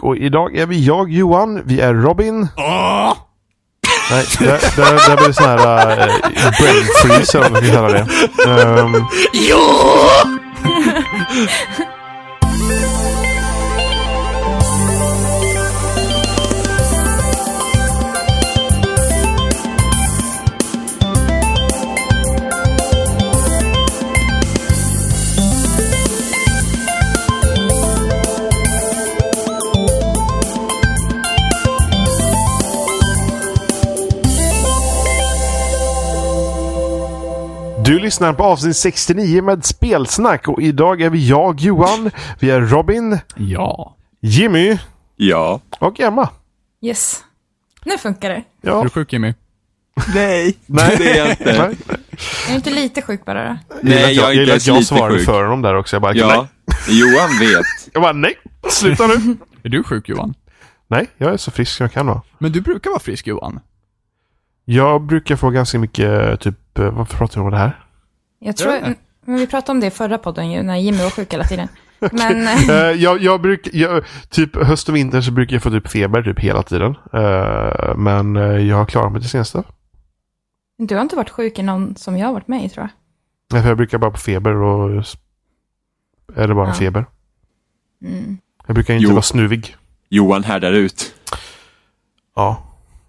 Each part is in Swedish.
Och idag är vi jag, Johan, vi är Robin. Åh! Nej, det, det blir sån här uh, brain freeze eller vad vi kallar det. Um, du lyssnar på avsnitt 69 med spelsnack och idag är vi jag, Johan, vi är Robin, Ja. Jimmy Ja. och Emma. Yes. Nu funkar det. Är Ja, du sjuk Jimmy? Nej, nej. det är jag inte. Nej, Jag är inte lite sjuk bara då. Nej, jag är jag inte gillar ens jag lite svarade sjuk. för honom där också. Jag bara, Ja, nej. Johan vet. Jag bara, nej, sluta nu. Är du sjuk Johan? nej, jag är så frisk som jag kan vara. Men du brukar vara frisk Johan. Jag brukar få ganska mycket, typ, eh, varför pratar vi om det här? Jag tror, det? men vi pratade om det i förra podden ju, när Jimmy var sjuk hela tiden. Men Eh, jag, jag brukar, jag, typ höst och vinter så brukar jag få typ feber typ hela tiden. Eh, men jag har klarat mig det senaste. du har inte varit sjuk i någon som jag har varit med i tror jag. Nej, för Jag brukar bara på feber och... s- Eller bara Ja. feber. Mm. Jag brukar inte Jo. vara snuvig. Johan härdar ut. Ja,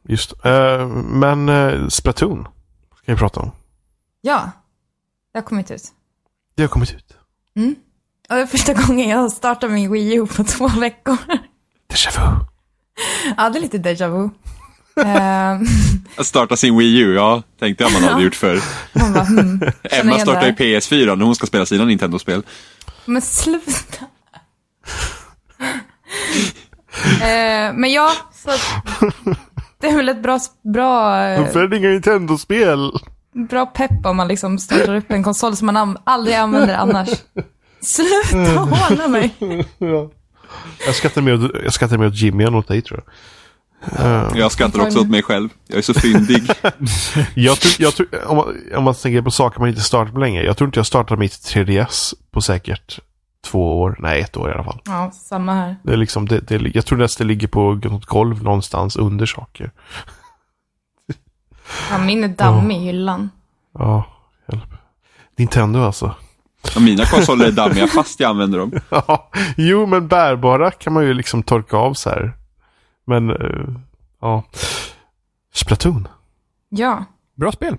just. Eh, men uh, Splatoon ska vi prata om. Ja, det har kommit ut. Det har kommit ut. Mm. Och det är första gången jag har startat min Wii U på två veckor. Déjà vu. ja, det är lite déjà vu. Ehm, Att starta sin Wii U, ja, tänkte jag man hade gjort förr. bara, hmm, Emma startar ju det här. PS4 när hon ska spela sina Nintendo-spel. Men sluta. Eh, men ja, så det är väl ett bra, bra, eh, det inga Nintendo-spel? bra pepp om man liksom startar upp en konsol som man aldrig använder annars. Sluta håna mig. Jag skrattar mer åt, jag skrattar mer åt Jimmy än åt dig tror jag. Eh, Jag skrattar också åt mig själv. Jag är så fyndig. Jag tror, jag tror, om, man, om man tänker på saker man inte startat på länge. Jag tror inte jag startat mitt 3DS på säkert två år. Nej, ett år i alla fall. Ja, samma här. Det är liksom, det, det, jag tror nästan det ligger på något golv någonstans under saker. Ja, min är dammig i hyllan. Ja, hjälp. Nintendo alltså. Och mina konsoler är dammiga fast jag använder dem. Ja, jo men bärbara kan man ju liksom torka av så här. Men, eh, ja. Splatoon. Ja. Bra spel.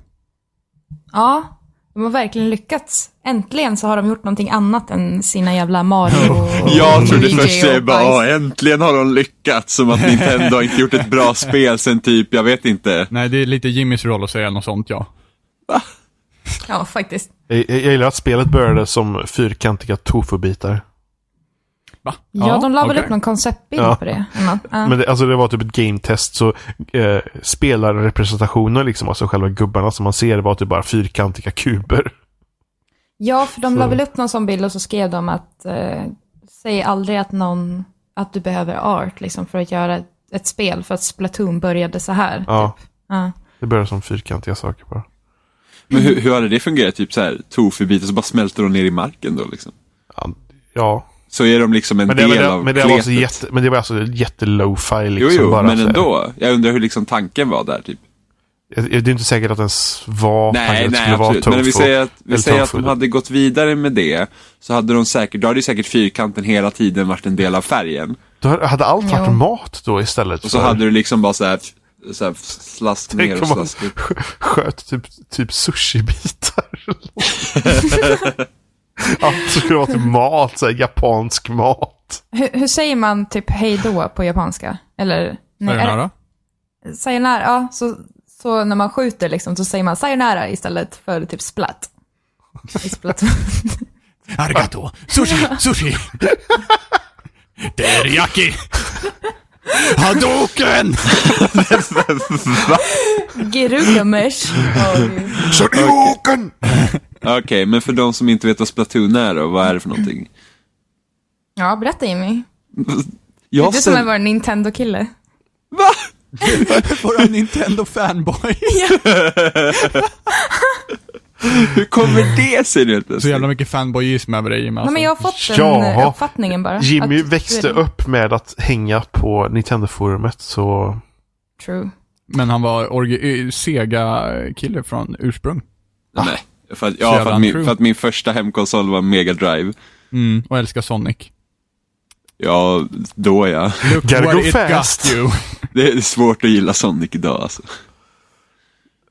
Ja, de har verkligen lyckats. Äntligen så har de gjort någonting annat än sina jävla Mario och Jag trodde först jag bara, bajs. "Åh, äntligen har de lyckats. Som att Nintendo har inte gjort ett bra spel sen typ, jag vet inte. Nej, det är lite Jimmys roll att säga något sånt ja. Ja, faktiskt. Jag, jag gillar att spelet började som fyrkantiga tofubitar. Va? Ja, de la okej. upp någon konceptbild Ja. på det. Ja. Men det, alltså det var typ ett game test så eh, spelarrepresentationen liksom, alltså själva gubbarna som man ser var typ bara fyrkantiga kuber. Ja, för de Så- la väl upp någon sån bild och så skrev de att eh, säg aldrig att någon, att du behöver art liksom för att göra ett, ett spel för att Splatoon började så här. Ja, Typ. Ja. det började som fyrkantiga saker bara. Men hur, hur hade det fungerat? Typ så här, tofu-bitar så bara smälter de ner i marken då liksom? Ja, ja. Så är de liksom en Men, det, del men, det, av men, det var alltså kletet. jätte, men det var alltså jätte-low-fi Jo, liksom. jo, bara men så här. ändå. Jag undrar hur liksom tanken var där typ. Jag- Det är inte säkert att den s- var Nej, nej, skulle vara absolut. tofu. Men vi säger att, vi säger att de hade gått vidare med det, så hade de säkert, då hade ju säkert fyrkanten hela tiden varit en del av färgen. Då hade allt varit Jo. mat då istället Och så för... hade du liksom bara så här, så här slask ner Tänk och slask upp. sk- sköt typ, typ sushi-bitar. Allt skulle vara typ mat, så här, japansk mat. Hur, hur säger man typ hej då på japanska? Eller? Nej, Sayonara. Sayonara, ja. Så, så när man skjuter liksom så säger man sayonara istället för typ splat. I Splatoon. Arigato. Sushi, sushi. Teriyaki. Hadouken! Girugamesh. Shoryuken! Okej, men för de som inte vet vad Splatoon är då, vad är det för någonting? ja, berätta Jimmy. Jag du som är vår Nintendo-kille. Våra Nintendo fanboy. Hur kommer det sig nu Så jävla mycket fanboyism över dig Jimmy. Nej, Alltså. men jag har fått den Jaha. uppfattningen bara. Jimmy Att- växte upp med att hänga på Nintendo-forumet så... True. Men han var eh, Sega-kille från ursprung. Nej, för att, ja, för att, min, för att min första hemkonsol var Mega Drive. Mm, och älskar Sonic. Ja, då ja. Look Gotta what go it fast. got you. Det är svårt att gilla Sonic idag alltså.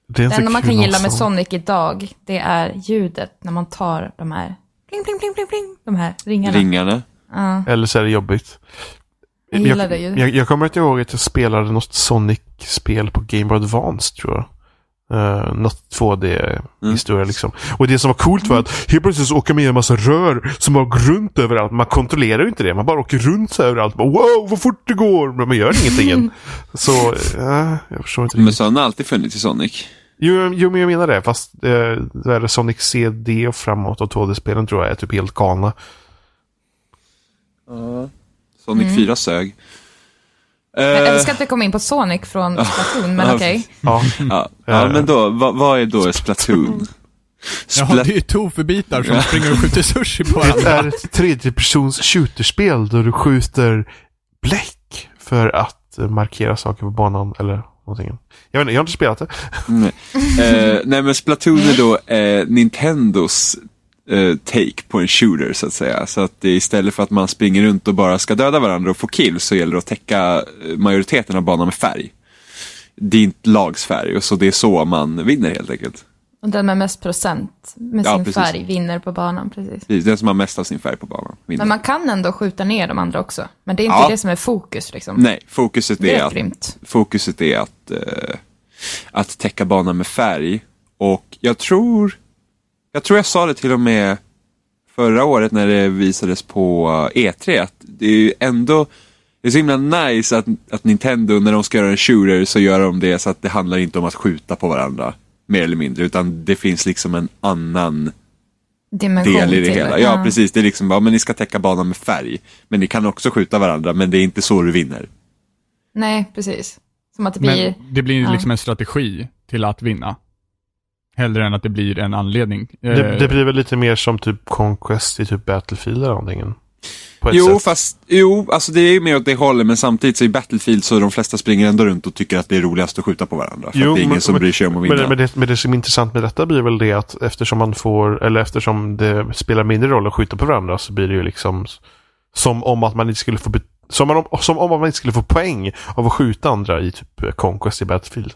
Det, Det enda man kan gilla med. Sonic idag, det är ljudet när man tar de här pling, pling, pling, pling, pling, de här ringarna. Ringarna. Ja, Eller så är det jobbigt. jag ju. Jag, jag kommer inte ihåg att jag spelade något Sonic-spel på Game Boy Advance tror jag. Uh, något 2D-historia liksom. Och det som var coolt var att helt plötsligt så åker man med en massa rör som bara går runt överallt. Man kontrollerar ju inte det. Man bara åker runt överallt. Bara, wow, vad fort det går! Men man gör ingenting än. Så, uh, jag förstår inte Men så har den alltid funnits i Sonic. Jo, jo, men jag menar det. Fast uh, det är Sonic CD och framåt och 2D-spelen tror jag är typ helt galna. Sonic Mm. 4 sög. Eh, Jag älskar att vi kom in på Sonic från Splatoon, men Ja. okej. Ja, ja, ja, men då, vad, vad är då Splatoon? Jaha, Splat- det är ju tofubitar som springer och skjuter sushi på Det varandra. är ett tredjepersons shooterspel där du skjuter bläck för att eh, markera saker på banan eller någonting. Jag vet inte, jag har inte spelat det. nej. Eh, nej men Splatoon är då eh, Nintendos eh, take på en shooter så att säga. Så att istället för att man springer runt och bara ska döda varandra och få kill så gäller det att täcka eh, majoriteten av banan med färg. Din lagsfärg och så det är så man vinner helt enkelt. Och den med mest procent med Ja, sin precis. färg vinner på banan, precis. Precis, Den som har mest av sin färg på banan vinner. Men man kan ändå skjuta ner de andra också. Men det är inte Ja. det som är fokus liksom. Nej, fokuset Det är, är att, grymt. fokuset är att, eh, att täcka banan med färg. Och jag tror, jag tror jag sa det till och med förra året när det visades på eh, E3, att det är ju ändå det är så himla nice att, att Nintendo, när de ska göra en shooter, så gör de det så att det handlar inte om att skjuta på varandra, mer eller mindre, utan det finns liksom en annan Dimension del i det till hela. Ja, precis. Det är liksom bara, men ni ska täcka banan med färg. Men ni kan också skjuta varandra, men det är inte så du vinner. Nej, precis. Som att det blir... Men det blir Ja. liksom en strategi till att vinna. Hellre än att det blir en anledning. det. Eh, Det blir väl lite mer som typ Conquest i typ Battlefield eller någonting. Jo, sätt. fast jo, alltså det är ju mer åt det hållet, men samtidigt så i Battlefield så de flesta springer ändå runt och tycker att det är roligast att skjuta på varandra. För Jo, att det är ingen men- som bryr sig om att vinna. Men, men, det, men det som är intressant med detta blir väl det att eftersom man får, eller eftersom det spelar mindre roll att skjuta på varandra så blir det ju liksom som om att man inte skulle få som om, som om man inte skulle få poäng av att skjuta andra i typ Conquest i Battlefield.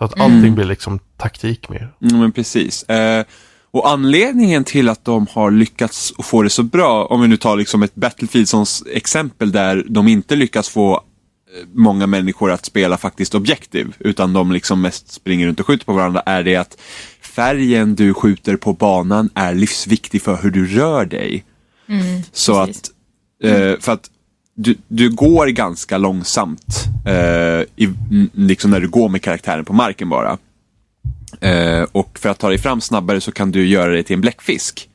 Så att allting blir liksom taktik mer. Mm, men precis. Eh, och anledningen till att de har lyckats få det så bra, om vi nu tar liksom ett Battlefield som exempel där de inte lyckas få eh, många människor att spela faktiskt objektiv, utan de liksom mest springer runt och skjuter på varandra, är det att färgen du skjuter på banan är livsviktig för hur du rör dig. Så precis. att, eh, för att du, du går ganska långsamt, eh, i, liksom när du går med karaktären på marken bara. Eh, och för att ta dig fram snabbare så kan du göra dig till en bläckfisk.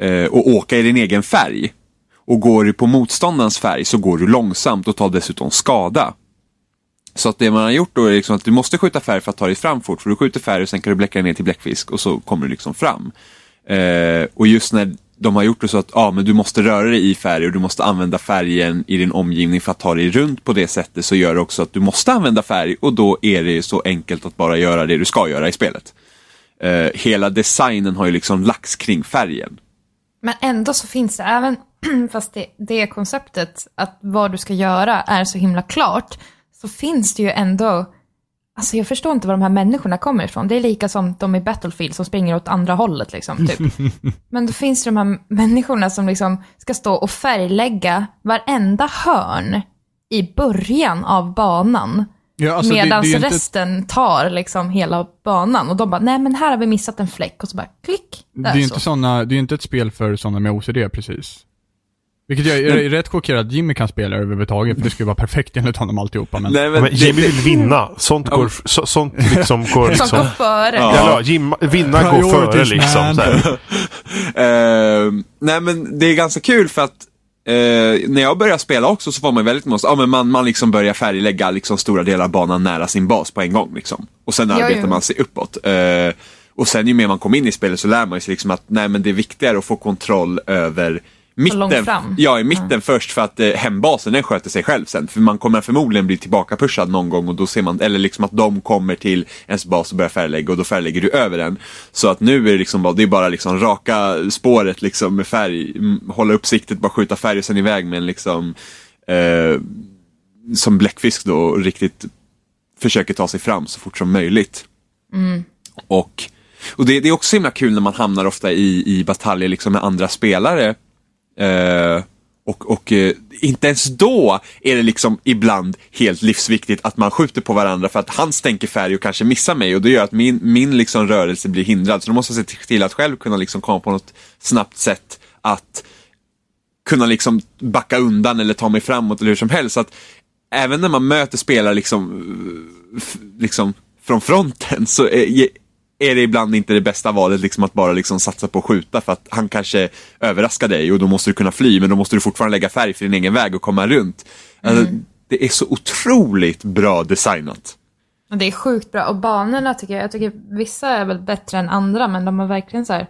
Eh, och åka i din egen färg. Och går du på motståndarens färg så går du långsamt och tar dessutom skada. Så att det man har gjort då är liksom att du måste skjuta färg för att ta dig fram fort. För du skjuter färg och sen kan du bläcka ner till bläckfisk och så kommer du liksom fram. Eh, och just när de har gjort det så att ja, men du måste röra dig i färg och du måste använda färgen i din omgivning för att ta dig runt på det sättet så gör det också att du måste använda färg och då är det så enkelt att bara göra det du ska göra i spelet. Eh, hela designen har ju liksom lagts kring färgen. Men ändå så finns det, även fast det, det konceptet att vad du ska göra är så himla klart, så finns det ju ändå, alltså jag förstår inte var de här människorna kommer ifrån. Det är lika som de i Battlefield som springer åt andra hållet liksom, typ. Men då finns det de här människorna som liksom ska stå och färglägga varenda hörn i början av banan. Ja, alltså Medan inte- resten tar liksom hela banan. Och de bara, nej men här har vi missat en fläck. Och så bara, klick. Det är så. inte såna, det är inte ett spel för sådana med OCD precis. Vilket jag är, är rätt chockerad att Jimmy kan spela överhuvudtaget, för det skulle vara perfekt enligt honom alltihopa. Men, Nej, Men det- Jimmy vill vinna. Sånt, går, så, sånt liksom går Som liksom... går före. Ja. Ja, Jim, vinna går före Priorities, liksom. Så här. Eh, nej men det är ganska kul för att eh, när jag började spela också så var man väldigt måste, ja men man, man liksom börjar färglägga liksom stora delar av banan nära sin bas på en gång liksom. Och sen arbetar jo. man sig uppåt. Eh, Och sen ju mer man kommer in i spelet så lär man sig liksom att nej men det är viktigare att få kontroll över mitten. fram. Ja, i mitten först för att eh, hembasen den sköter sig själv sen. För man kommer förmodligen bli tillbakapushad någon gång och då ser man, eller liksom att de kommer till ens bas och börjar färglägga och då färglägger du över den. Så att nu är det liksom bara, det är bara liksom raka spåret liksom med färg, mm, hålla upp siktet, bara skjuta färg och sen iväg med en liksom eh, som bläckfisk då och riktigt försöker ta sig fram så fort som möjligt. Och, och det, det är också himla kul när man hamnar ofta i, i bataljer liksom med andra spelare. Eh, och och eh, inte ens då är det liksom ibland helt livsviktigt att man skjuter på varandra för att han stänker färg och kanske missar mig och det gör att min, min liksom rörelse blir hindrad. Så då måste jag se till att själv kunna liksom komma på något snabbt sätt att kunna liksom backa undan eller ta mig framåt eller hur som helst. Så att även när man möter spelare liksom, liksom från fronten så är, är det ibland inte det bästa valet liksom att bara liksom satsa på att skjuta för att han kanske överraskar dig och då måste du kunna fly men då måste du fortfarande lägga färg för din egen väg och komma runt. Alltså, det är så otroligt bra designat. Och det är sjukt bra. Och banorna tycker jag, jag tycker vissa är väl bättre än andra, men de har verkligen så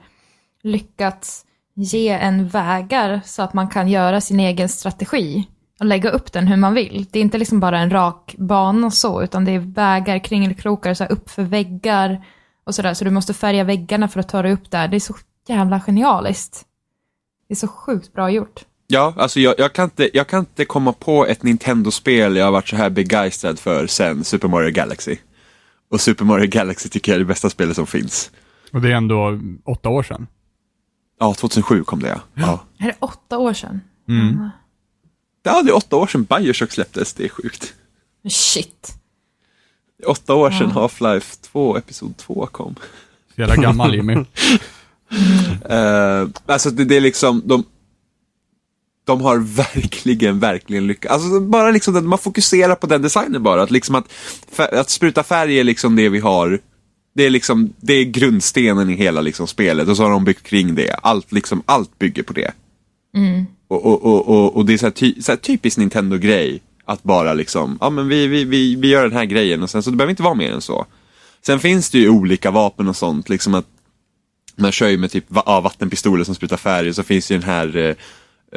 lyckats ge en vägar så att man kan göra sin egen strategi och lägga upp den hur man vill. Det är inte liksom bara en rak bana så, utan det är vägar, kringelkrokar, så här upp för väggar och sådär. Så du måste färga väggarna för att ta dig upp där. Det är så jävla genialiskt. Det är så sjukt bra gjort. Ja, alltså jag, jag, kan inte, jag kan inte komma på ett Nintendo-spel jag har varit så här begeistrad för sen Super Mario Galaxy. Och Super Mario Galaxy tycker jag är det bästa spelet som finns. Och det är ändå åtta år sedan. Ja, 2007 kom det ja. ja. Är det åtta år sedan? Ja, det är åtta år sedan Bioshock släpptes, det är sjukt. Shit. Åtta år sedan Half-Life 2, Episod 2 kom. Så jävla gammal Jimmy. Uh, alltså det, det är liksom, de, de har verkligen, verkligen lyckats. Alltså bara liksom att man fokuserar på den designen bara. Att, liksom att, att spruta färg är liksom det vi har. Det är liksom, det är grundstenen i hela liksom spelet och så har de byggt kring det. Allt, liksom, allt bygger på det. Och, och, och, och, och det är så här, ty, så här typisk Nintendo-grej. Att bara liksom, ja men vi, vi, vi, vi gör den här grejen och sen så det behöver inte vara mer än så. Sen finns det ju olika vapen och sånt, liksom att man kör ju med typ ja, vattenpistoler som sprutar färg och så finns ju den här eh,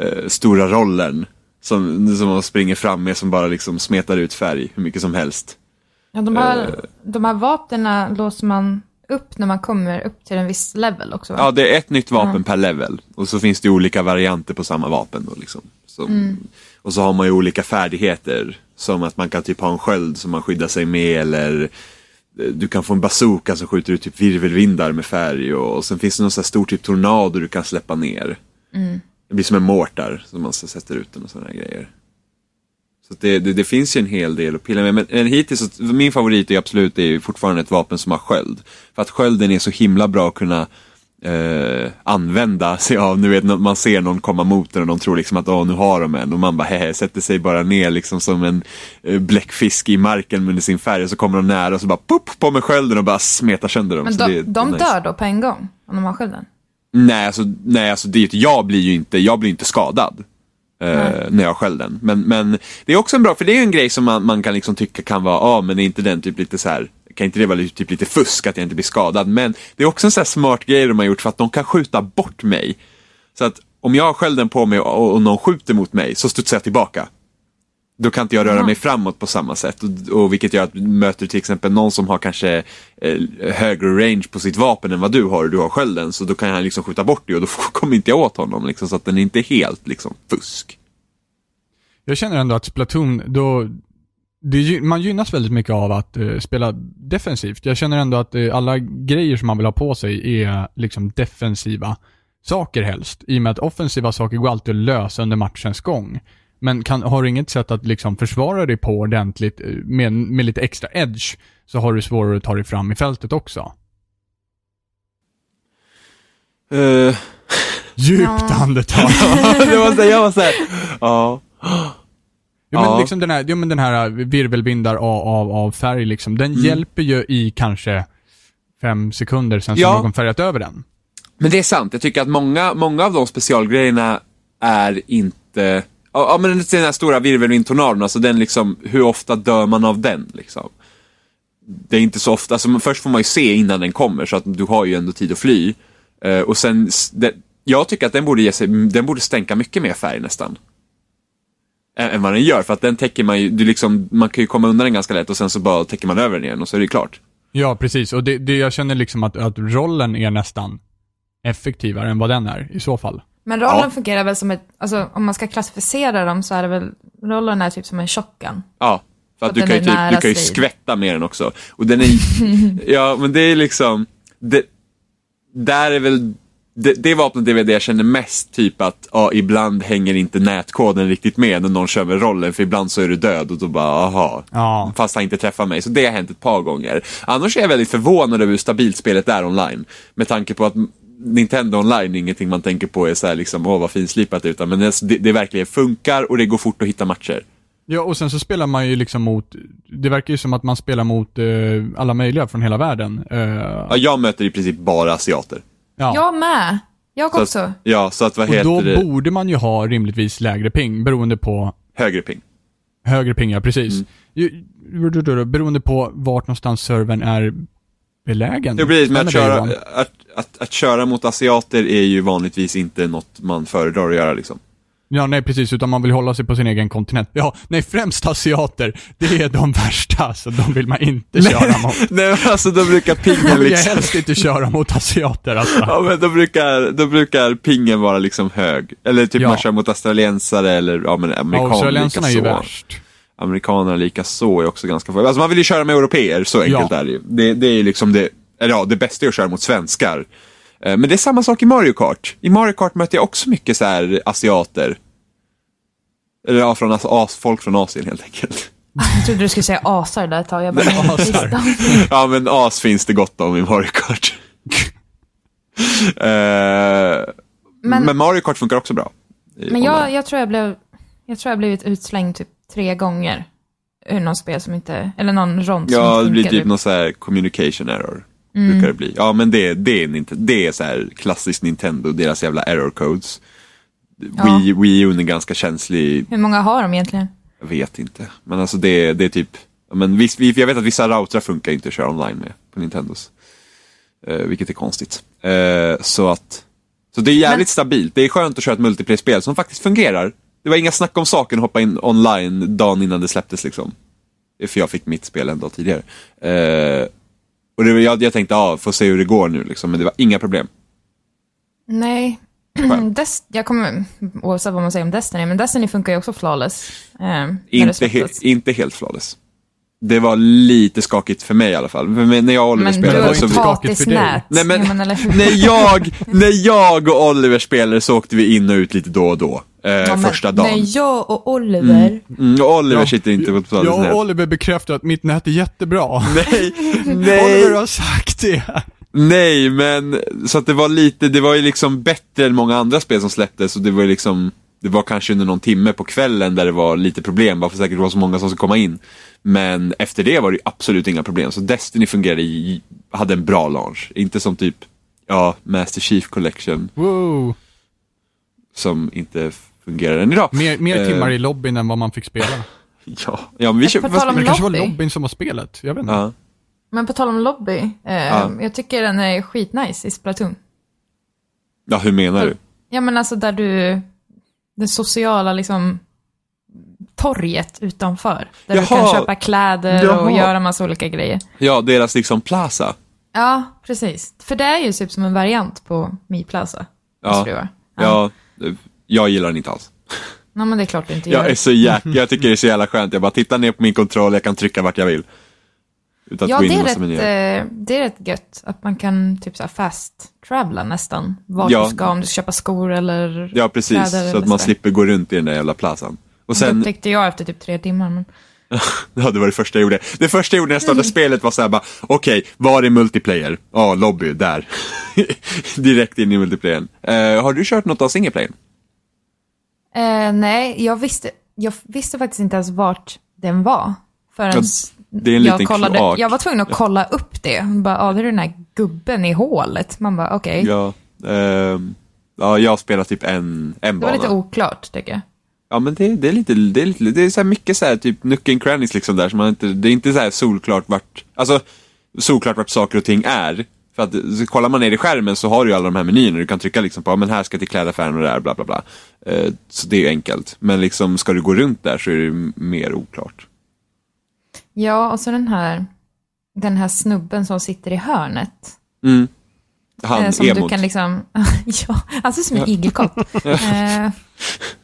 eh, stora rollen som, som man springer fram med som bara liksom smetar ut färg hur mycket som helst. Ja, de, här, de här vapnen låser man upp när man kommer upp till en viss level också va? Ja, det är ett nytt vapen per level och så finns det olika varianter på samma vapen då liksom. Så, Och så har man ju olika färdigheter som att man kan typ ha en sköld som man skyddar sig med eller eh, du kan få en bazooka som skjuter ut typ virvelvindar med färg och, och sen finns det någon sån stor typ tornado du kan släppa ner. Det blir som en mortar som man så sätter ut den och sådana grejer. Så det, det, det finns ju en hel del att pilla med. Men, men hittills, min favorit är absolut är fortfarande ett vapen som har sköld. För att skölden är så himla bra att kunna eh, använda sig av. Nu vet man ser någon komma mot den och de tror liksom att åh, nu har de en. Och man bara hehe, sätter sig bara ner liksom som en eh, bläckfisk i marken med sin färg. Och så kommer de nära och så bara pop på med skölden och bara smetar sönder dem. Men de, det, de nice. dör då på en gång, om de har skölden? Nej, alltså, nej, alltså det jag blir ju inte, jag blir inte skadad. eh, när jag har skölden. Men, men det är också en bra, för det är en grej som man, man kan liksom tycka kan vara, ja men är inte den typ lite så här kan inte det vara typ lite fusk att jag inte blir skadad? Men det är också en sån här smart grej de har gjort för att de kan skjuta bort mig. Så att om jag har skölden på mig och, och någon skjuter mot mig så studsar jag tillbaka. Då kan inte jag röra mig framåt på samma sätt. Och, och vilket gör att möter till exempel någon som har kanske eh, högre range på sitt vapen än vad du har och du har skölden. Så då kan han liksom skjuta bort det och då kommer inte jag åt honom. Liksom, så att den är inte helt liksom fusk. Jag känner ändå att Splatoon, då, det, man gynnas väldigt mycket av att eh, spela defensivt. Jag känner ändå att eh, alla grejer som man vill ha på sig är liksom defensiva saker helst. I och med att offensiva saker går alltid att lösa under matchens gång. Men kan, har du inget sätt att liksom försvara dig på ordentligt eh, med, med lite extra edge, så har du svårare att ta dig fram i fältet också. Uh, Djupt Ja. andetag. det var så, jag var såhär, ja. Jo, men Ja. liksom den här, jo, men den här virvelvindar av, av, av färg liksom, den Mm. hjälper ju i kanske fem sekunder sen Ja. någon färgat över den. Men det är sant, jag tycker att många, många av de specialgrejerna är inte, ja men den här stora virvelvindtornadon, alltså den liksom, hur ofta dör man av den liksom? det är inte så ofta, alltså, först får man ju se innan den kommer så att du har ju ändå tid att fly. Eh, och sen, det, jag tycker att den borde, ge sig, den borde stänka mycket mer färg nästan. Än, vad den gör, för att den täcker man ju, du liksom, man kan ju komma undan den ganska lätt och sen så bara täcker man över den igen och så är det klart. Ja, precis. Och det, det, jag känner liksom att, att rollen är nästan effektivare än vad den är i så fall. Men rollen Ja. fungerar väl som ett, alltså om man ska klassificera dem så är det väl, rollen är typ som en shotgun. Ja, för att Att du kan, ju typ, du kan ju skvätta med den också. Och den är, ja men det är liksom, det, där är väl, det, det vapnet är väl det jag känner mest typ att, ja ibland hänger inte nätkoden riktigt med när någon kör med rollen, för ibland så är du död och då bara, aha. Ja. Fast han inte träffar mig, så det har hänt ett par gånger. Annars är jag väldigt förvånad över hur stabilt spelet är online. Med tanke på att Nintendo online är ingenting man tänker på är så här liksom, åh vad finslipat utan men det, det, det verkligen funkar och det går fort att hitta matcher. Ja, och sen så spelar man ju liksom mot, det verkar ju som att man spelar mot eh, alla möjliga från hela världen. Eh, Ja, jag möter i princip bara asiater. Ja. Jag med. Jag Så också. att, ja, så att vad Och heter då det? borde man ju ha rimligtvis lägre ping, beroende på Högre ping. högre ping, ja precis. Mm. Beroende på vart någonstans servern är belägen. Det blir med att köra, att, att, att köra mot asiater är ju vanligtvis inte något man föredrar att göra liksom. Ja, nej precis, utan man vill hålla sig på sin egen kontinent. Ja, nej främst asiater, det är de värsta, så de vill man inte köra mot. Nej men alltså då brukar pingen liksom... helst inte köra mot asiater alltså. Ja men då brukar, då brukar pingen vara liksom hög. Eller typ Ja. man kör mot australiensare eller ja men Ja, amerikaner australiensarna är ju värst. Amerikanerna lika så är också ganska Alltså man vill ju köra med europeer, så enkelt Ja. är det ju. Det, det är ju liksom det, eller ja, det bästa är att köra mot svenskar. Eh, Men det är samma sak i Mario Kart. I Mario Kart möter jag också mycket så här asiater. Eller ja, från, as, folk från Asien helt enkelt. Jag trodde du skulle säga asar där ett tag. Jag bara, asar. Ja men as finns det gott om i Mario Kart. Eh, men, Men- Mario Kart funkar också bra. Men jag, jag tror jag blev, jag tror jag blivit utslängd typ tre gånger. Ur någon spel som inte, eller någon rond som Ja, det inte blir funkade. typ någon så här communication error. Mm. Brukar det bli. Ja, men det, det, är, det är så här klassiskt Nintendo, deras jävla error codes. Ja. Wii, Wii U är ganska känslig, Hur många har de egentligen? jag vet inte. Men alltså det, det är typ, men viss, vi- jag vet att vissa routrar funkar inte att köra online med på Nintendos. Eh, vilket är konstigt. Eh, så att, så det är jävligt Men- stabilt. Det är skönt att köra ett multiplayer-spel som faktiskt fungerar. Det var inga snack om saken att hoppa in online dagen innan det släpptes liksom. För jag fick mitt spel en dag tidigare. Eh, och det, jag, jag tänkte, ja, får se hur det går nu liksom. Men det var inga problem. Nej. Skönt. Des, jag kommer, oavsett vad man säger om Destiny, men Destiny funkar ju också flawless. Eh, Inte, he, inte helt flawless. Det var lite skakigt för mig i alla fall. Mig, när jag och Oliver Men du spelade var så... Vi, skakigt för dig. Nej, men- men när, jag, när jag och Oliver spelade så åkte vi in och ut lite då och då. Eh, Ja, men första dagen. När jag och Oliver, Mm, och Oliver Ja. sitter inte på Jag potatisnät. och Oliver bekräftar att mitt nät är jättebra. Nej, Oliver nej, har sagt det. nej, men så att det var lite, det var ju liksom bättre än många andra spel som släpptes och det var ju liksom, det var kanske under någon timme på kvällen där det var lite problem, bara för säkert det var så många som skulle komma in. Men efter det var det ju absolut inga problem, så Destiny fungerade, i, hade en bra launch. Inte som typ, ja, Master Chief Collection Wow. som inte fungerar än idag. Mer, mer Eh, timmar i lobbyn än vad man fick spela. Ja, ja men vi om Men det kanske var lobby. lobbyn som var spelet. Jag vet inte. ja. men på tal om lobby, eh, Ja. jag tycker den är skitnice i Splatoon. ja, hur menar du? Ja men alltså där du, det sociala liksom torget utanför. Där du kan Jaha. köpa kläder Jaha. och göra massa olika grejer. Ja, deras liksom plaza. Ja, precis. För det är ju typ som en variant på Mi Plaza. Ja. vara. Ja, jag gillar den inte alls. Nej men det är klart du inte Jag gör. är så jäk... jag tycker det är så jävla skönt. Jag bara tittar ner på min kontroll, jag kan trycka vart jag vill. Utan att Ja, gå in det är, rätt, menyer. eh, det är rätt gött att man kan typ så här fast travla nästan. Vart Ja. du ska, om du ska köpa skor eller Ja, precis. Så att man sådär. slipper gå runt i den där jävla plazan. Och Det sen, upptäckte jag efter typ tre timmar. Men... ja det var det första jag gjorde. Det första jag gjorde när jag startade spelet var såhär bara, okej, var är multiplayer? Ja, lobby, där. Direkt in i multiplayern. Eh, har du kört något av singleplayern? Eh, nej, jag visste, jag visste faktiskt inte ens vart den var. Förrän det jag kollade, kloak. Jag var tvungen att kolla upp det. Bara, ja, det är den här gubben i hålet. Man bara, okej. Ja. ehm, ja, jag har spelat typ en, en Det var bana. lite oklart, tycker jag. Ja men det, det är lite, det är lite, det är så mycket så här typ nucken crannies liksom där som man inte, det är inte så här solklart vart, alltså solklart vart saker och ting är. För att så kollar man ner i skärmen så har du ju alla de här menyerna, du kan trycka liksom på, ja, men här ska till klädaffären och där, bla bla bla. Eh, så det är enkelt. Men liksom ska du gå runt där så är det ju mer oklart. Ja, och så den här, den här snubben som sitter i hörnet. Mm. Han, Eh, som emot. du kan liksom, ja, han ser ut som en igelkott. eh,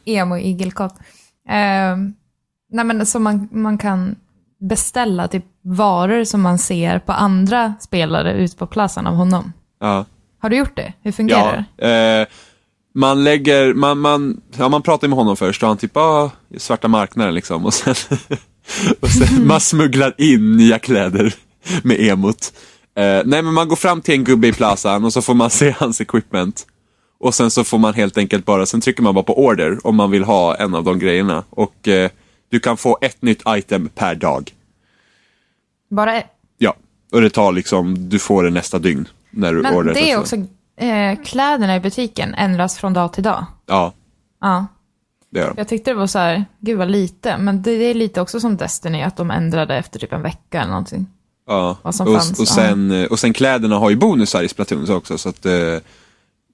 Emo-igelkott. Eh, nej men som man, man kan beställa typ varor som man ser på andra spelare ute på platsen av honom. Ja. Har du gjort det? Hur fungerar Ja, det? eh, man lägger, man, man, ja, man pratar med honom först och han typ, ah, svarta marknaden liksom. Och sen, och sen man smugglar in nya kläder med emot. Eh, nej men man går fram till en gubbe i plazan och så får man se hans equipment. Och sen så får man helt enkelt bara, sen trycker man bara på order om man vill ha en av de grejerna. Och eh, du kan få ett nytt item per dag. Bara, Ja, och det tar liksom, du får det nästa dygn. När du men det är ett också, eh, kläderna i butiken ändras från dag till dag. Ja, Ja, det gör de. jag tyckte det var så här, gud vad lite, men det, det är lite också som Destiny, att de ändrade efter typ en vecka eller någonting. Ja, vad som och, fanns, och, sen, eh, och sen kläderna har ju bonusar i Splatoon också. Så att eh,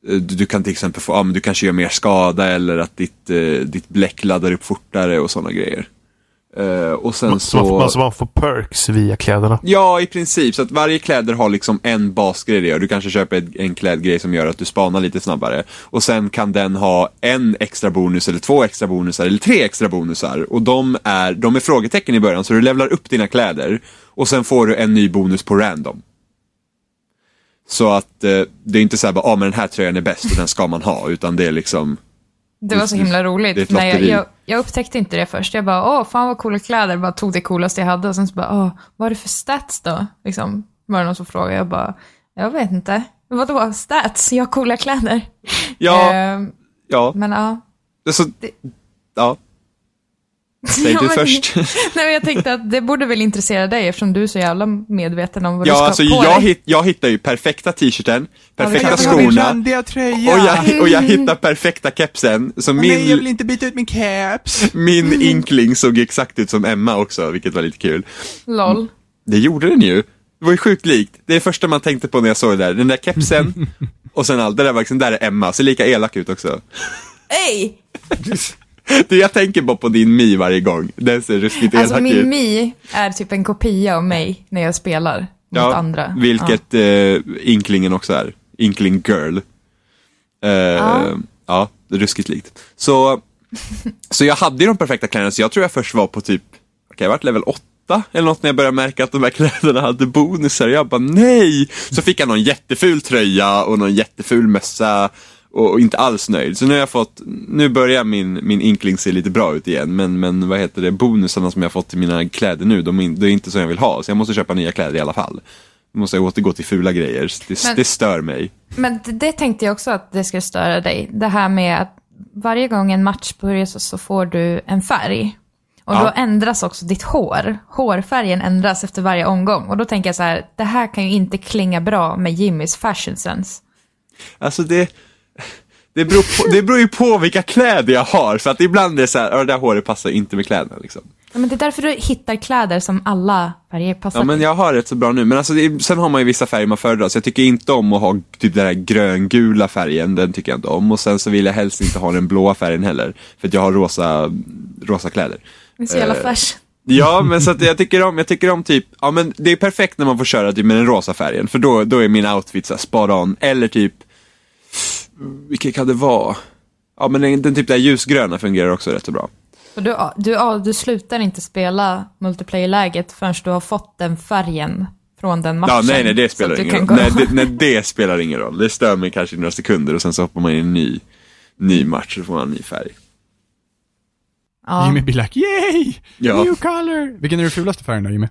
du, du kan till exempel få, ja men du kanske gör mer skada eller att ditt, eh, ditt bläck laddar upp fortare och sådana grejer. Eh, och sen Så man, får- så... alltså man får perks via kläderna. Ja, i princip. Så att varje kläder har liksom en basgrej det gör. Du kanske köper en- en klädgrej som gör att du spanar lite snabbare. Och sen kan den ha en extra bonus eller två extra bonusar eller tre extra bonusar. Och de är, de är frågetecken i början så du levlar upp dina kläder. Och sen får du en ny bonus på random. Så att eh, det är inte så här bara, ah, men den här tröjan är bäst och den ska man ha. Utan det är liksom, Det var så himla det roligt. Nej, jag, jag, jag upptäckte inte det först. Jag bara, åh, fan vad coola kläder. Bara tog det coolaste jag hade och sen så bara, åh, vad är det för stats då? Liksom, var det någon som frågade. Jag bara, jag vet inte. Vadå stats? Jag har coola kläder. ja, Ehm, ja. men ja. Så, ja. Säg Ja, du men- först. Nej, men jag tänkte att det borde väl intressera dig eftersom du är så jävla medveten om vad du Ja, ska alltså på jag, dig. hit, jag hittar ju perfekta t-shirten, perfekta min skorna och jag, och jag hittar perfekta kepsen. Så Nej, jag vill min, inte byta ut min caps! min inkling såg exakt ut som Emma också, vilket var lite kul. LOL. Det gjorde den ju. Det var ju sjukt likt. Det är det första man tänkte på när jag såg det där. Den där kepsen och sen allt. Det där var liksom, där är Emma. Ser lika elak ut också. Hej! Det jag tänker bara på din Mi varje gång. Den ser ruskigt Alltså elak min ut. Mi är typ en kopia av mig när jag spelar mot andra. Vilket eh, Inklingen också är. Inkling Girl. Eh, ja. ruskigt likt. Så, så jag hade ju de perfekta kläderna, så jag tror jag först var på typ, okej jag varit level 8 eller något när jag började märka att de här kläderna hade bonusar. Jag bara nej! Så fick jag någon jätteful tröja och någon jätteful mössa och, och inte alls nöjd. Så nu har jag fått, nu börjar min, min inkling se lite bra ut igen. Men, men vad heter det, bonusarna som jag fått till mina kläder nu, de är, det är inte så jag vill ha. Så jag måste köpa nya kläder i alla fall. Nu måste jag återgå till fula grejer. Det, Men- det stör mig. Men det, det tänkte jag också att det skulle störa dig. Det här med att varje gång en match börjar så, så får du en färg. Och Ja. då ändras också ditt hår. Hårfärgen ändras efter varje omgång. Och då tänker jag så här, det här kan ju inte klinga bra med Jimmys fashion sense. Alltså det, det, beror på, det beror ju på vilka kläder jag har. För att ibland är det så här, "Ja, det där håret passar inte med kläderna. Liksom. Ja, men det är därför du hittar kläder som alla färger passar Ja men jag har rätt så bra nu. Men alltså, det, sen har man ju vissa färger man föredrar. Så jag tycker inte om att ha typ den där gröngula färgen. Den tycker jag inte om. Och sen så vill jag helst inte ha den blåa färgen heller. För att jag har rosa, rosa kläder. Det är så jävla Eh, fashion. Ja, men så att jag tycker om, jag tycker om typ, ja men det är perfekt när man får köra typ med den rosa färgen. För då, då är min outfit så här spot on. Eller typ, vilken kan det vara? Ja men den, den typ där ljusgröna fungerar också rätt så bra. Och du, du, du slutar inte spela multiplayer-läget förrän du har fått den färgen från den matchen. Ja, nej, nej, det Så spelar ingen roll. Nej det, nej, det spelar ingen roll. Det stör mig kanske i några sekunder och sen så hoppar man in i en ny, ny match och får man en ny färg. ja. Jimmy blir like, yay! Ja. New color! Vilken är den fulaste färgen då, Jimmy?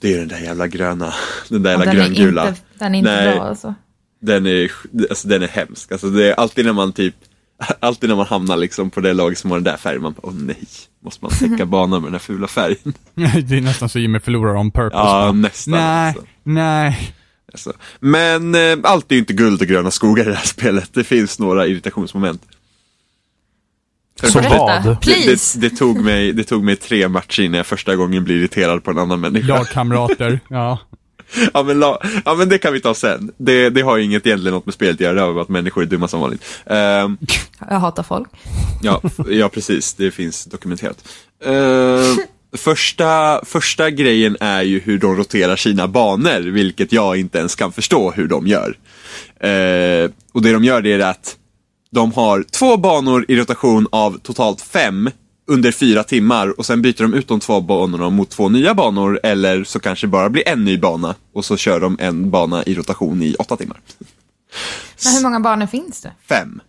Det är den där jävla gröna, den där Ja, jävla den, är gröngula. inte, den är inte Nej. bra alltså. Den är, alltså den är hemsk. Alltså det är alltid när man typ, alltid när man hamnar liksom på det laget som har den där färgen, man bara, åh nej, måste man täcka banan med den här fula färgen? det är nästan så Jimmy förlorar on purpose. Ja, bara, nästan, Nej, alltså. nej. Alltså. Men eh, allt är ju inte guld och gröna skogar i det här spelet. Det finns några irritationsmoment. För första, vad? Det, det, det, tog mig, det tog mig tre matcher innan jag första gången blir irriterad på en annan människa. Lagkamrater, ja. Ja men, la, ja men det kan vi ta sen. Det, det har ju inget egentligen något med spelet att göra, det har med att människor är dumma som vanligt. Ehm, Jag hatar folk. ja, ja, precis. Det finns dokumenterat. Ehm, första, första grejen är ju hur de roterar sina banor, vilket jag inte ens kan förstå hur de gör. Ehm, och det de gör det är att de har två banor i rotation av totalt fem under fyra timmar och sen byter de ut de två banorna mot två nya banor eller så kanske bara blir en ny bana och så kör de en bana i rotation i åtta timmar. Men hur många banor finns det Fem.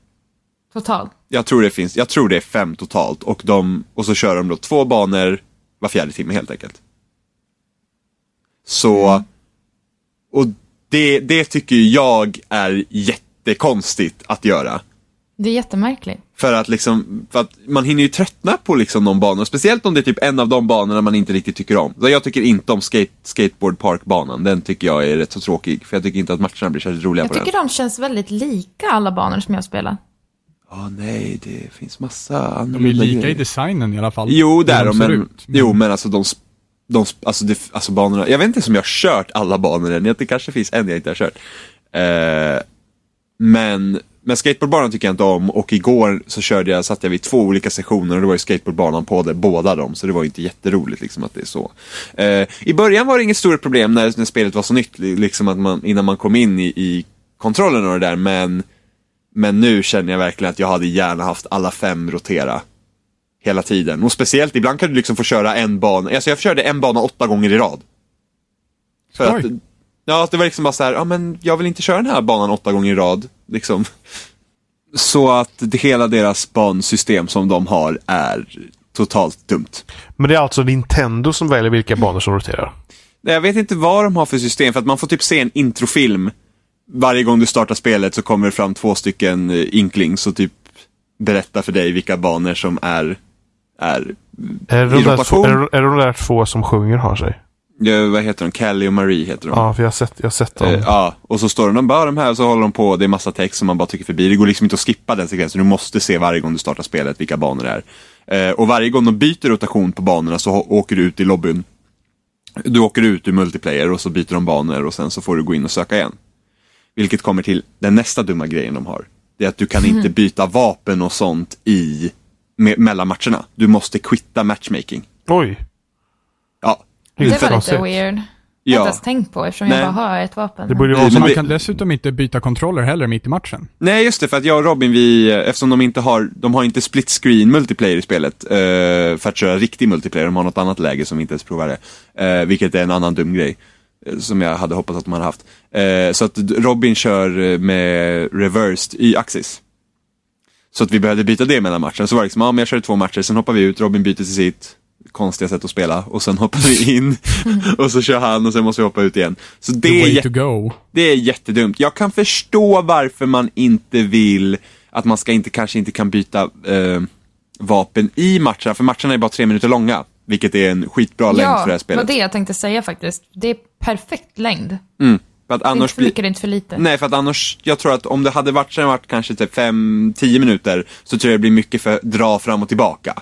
totalt? Jag tror det finns, jag tror det är fem totalt och, de, och så kör de då två banor var fjärde timme helt enkelt. Så, och det, det tycker jag är jättekonstigt att göra. Det är jättemärkligt. För att liksom, för att man hinner ju tröttna på liksom de banorna, speciellt om det är typ en av de banorna man inte riktigt tycker om. Så jag tycker inte om skate, skateboard park-banan, den tycker jag är rätt så tråkig, för jag tycker inte att matcherna blir särskilt roliga Jag på den. tycker de känns väldigt lika alla banor som jag spelar. Ja, nej, det finns massa De är lika i grejer. designen i alla fall. Jo, Hur det är de, men, ut. jo, men alltså de, de alltså, det, alltså banorna, jag vet inte om jag har kört alla banor än, det kanske finns en jag inte har kört. Eh, men, men skateboardbanan tycker jag inte om och igår så körde jag, satt jag vid två olika sessioner och det var ju skateboardbanan på det, båda dem, så det var ju inte jätteroligt liksom att det är så. Eh, I början var det inget stort problem när, när spelet var så nytt, liksom att man, innan man kom in i, i kontrollen och det där, men men nu känner jag verkligen att jag hade gärna haft alla fem rotera hela tiden. Och speciellt, ibland kan du liksom få köra en bana. Alltså jag körde en bana åtta gånger i rad. För Oj. att, ja, att det var liksom bara så här, ja men jag vill inte köra den här banan åtta gånger i rad. Liksom. Så att det, hela deras bansystem som de har är totalt dumt. Men det är alltså Nintendo som väljer vilka banor som roterar? Nej, Jag vet inte vad de har för system, för att man får typ se en introfilm. Varje gång du startar spelet så kommer det fram två stycken eh, inklings och typ berättar för dig vilka banor som är, är Är det, I rotation? två, är, det, är det de där två som sjunger har sig? Ja, vad heter de? Callie och Marie heter de. Ja, för jag har sett, jag har sett dem. Eh, ja, och så står de, bara de här, så håller de på, det är massa text som man bara trycker förbi. Det går liksom inte att skippa den sekvensen, du måste se varje gång du startar spelet vilka banor det är. Eh, och varje gång de byter rotation på banorna så åker du ut i lobbyn. Du åker ut ur multiplayer och så byter de banor och sen så får du gå in och söka igen. Vilket kommer till den nästa dumma grejen de har. Det är att du kan inte byta vapen och sånt i, me- mellan matcherna. Du måste quitta matchmaking. Oj! Det var lite. Ja. weird. Jag har inte ens tänkt på eftersom Nej. jag bara har ett vapen. Det borde ju vara som... Man kan dessutom inte byta kontroller heller mitt i matchen. Nej, just det, för att jag och Robin, vi, eftersom de inte har, de har inte split screen multiplayer i spelet, eh, för att köra riktig multiplayer, de har något annat läge som vi inte ens provade, eh, vilket är en annan dum grej, eh, som jag hade hoppats att de hade haft. Så att Robin kör med reversed y-axis. Så att vi behövde byta det mellan matcherna, så var det liksom, ja men jag körde två matcher, sen hoppar vi ut, Robin byter till sitt konstiga sätt att spela, och sen hoppar vi in, och så kör han, och sen måste vi hoppa ut igen. Så det är to go. det är jättedumt. Jag kan förstå varför man inte vill att man ska inte, kanske inte kan byta eh, vapen i matcherna, för matcherna är bara tre minuter långa. Vilket är en skitbra längd ja, för det här det var spelet. det jag tänkte säga faktiskt. Det är perfekt längd. Mm. För att är inte annars för blir... mycket, är inte för lite. Nej, för att annars, jag tror att om det hade varit, sen varit kanske typ 5-10 minuter, så tror jag det blir mycket för dra fram och tillbaka.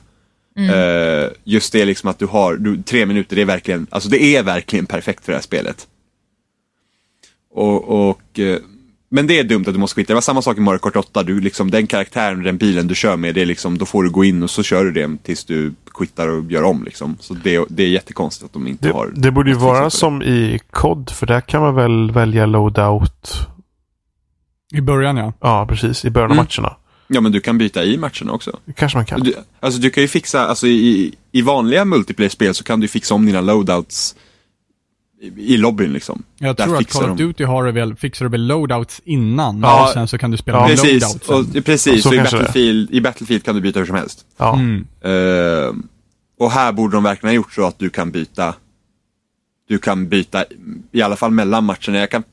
Eh, just det liksom att du har, du, tre minuter, det är verkligen, alltså det är verkligen perfekt för det här spelet. Och, och eh, men det är dumt att du måste quitta. Det var samma sak i Mario Kart 8. Du, liksom, den karaktären, den bilen du kör med, det är liksom, då får du gå in och så kör du det tills du quittar och gör om. Liksom. Så det, det är jättekonstigt att de inte Det, har... det borde ju vara det. som i COD, för där kan man väl välja loadout. I början ja. Ja, precis. I början av Mm. matcherna. Ja, men du kan byta i matcherna också. Kanske man kan. Du, alltså du kan ju fixa, alltså i, i vanliga multiplayer-spel så kan du fixa om dina loadouts i, i lobbyn liksom. Jag Där tror att Call of. Duty har det väl, fixar du väl loadouts innan Ja. och sen så kan du spela Ja. Precis, loadoutsen. och, precis. Så Så i. Battlefield, i Battlefield kan du byta hur som helst. Ja. Mm. Eh, och här borde de verkligen ha gjort så att du kan byta Du kan byta i alla fall mellan matcherna. Jag kan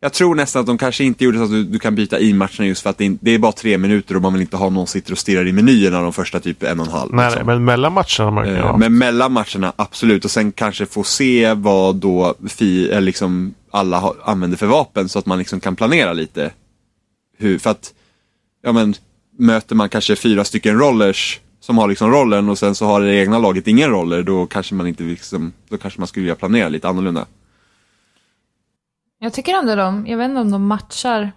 Jag tror nästan att de kanske inte gjorde så att du, du kan byta i matcherna just för att det, är- det är bara tre minuter och man vill inte ha någon sitter och stirrar i menyerna de första typ en och en halv. Nej, liksom. men mellan matcherna man kan Eh. Men mellan matcherna, absolut. Och sen kanske få se vad då fi, eller liksom alla har, använder för vapen så att man liksom kan planera lite. Hur, för att, ja men, möter man kanske fyra stycken rollers som har liksom rollen och sen så har det egna laget ingen roller, då kanske man inte liksom, då kanske man skulle vilja planera lite annorlunda. Jag tycker ändå de, jag vet inte om de matchar,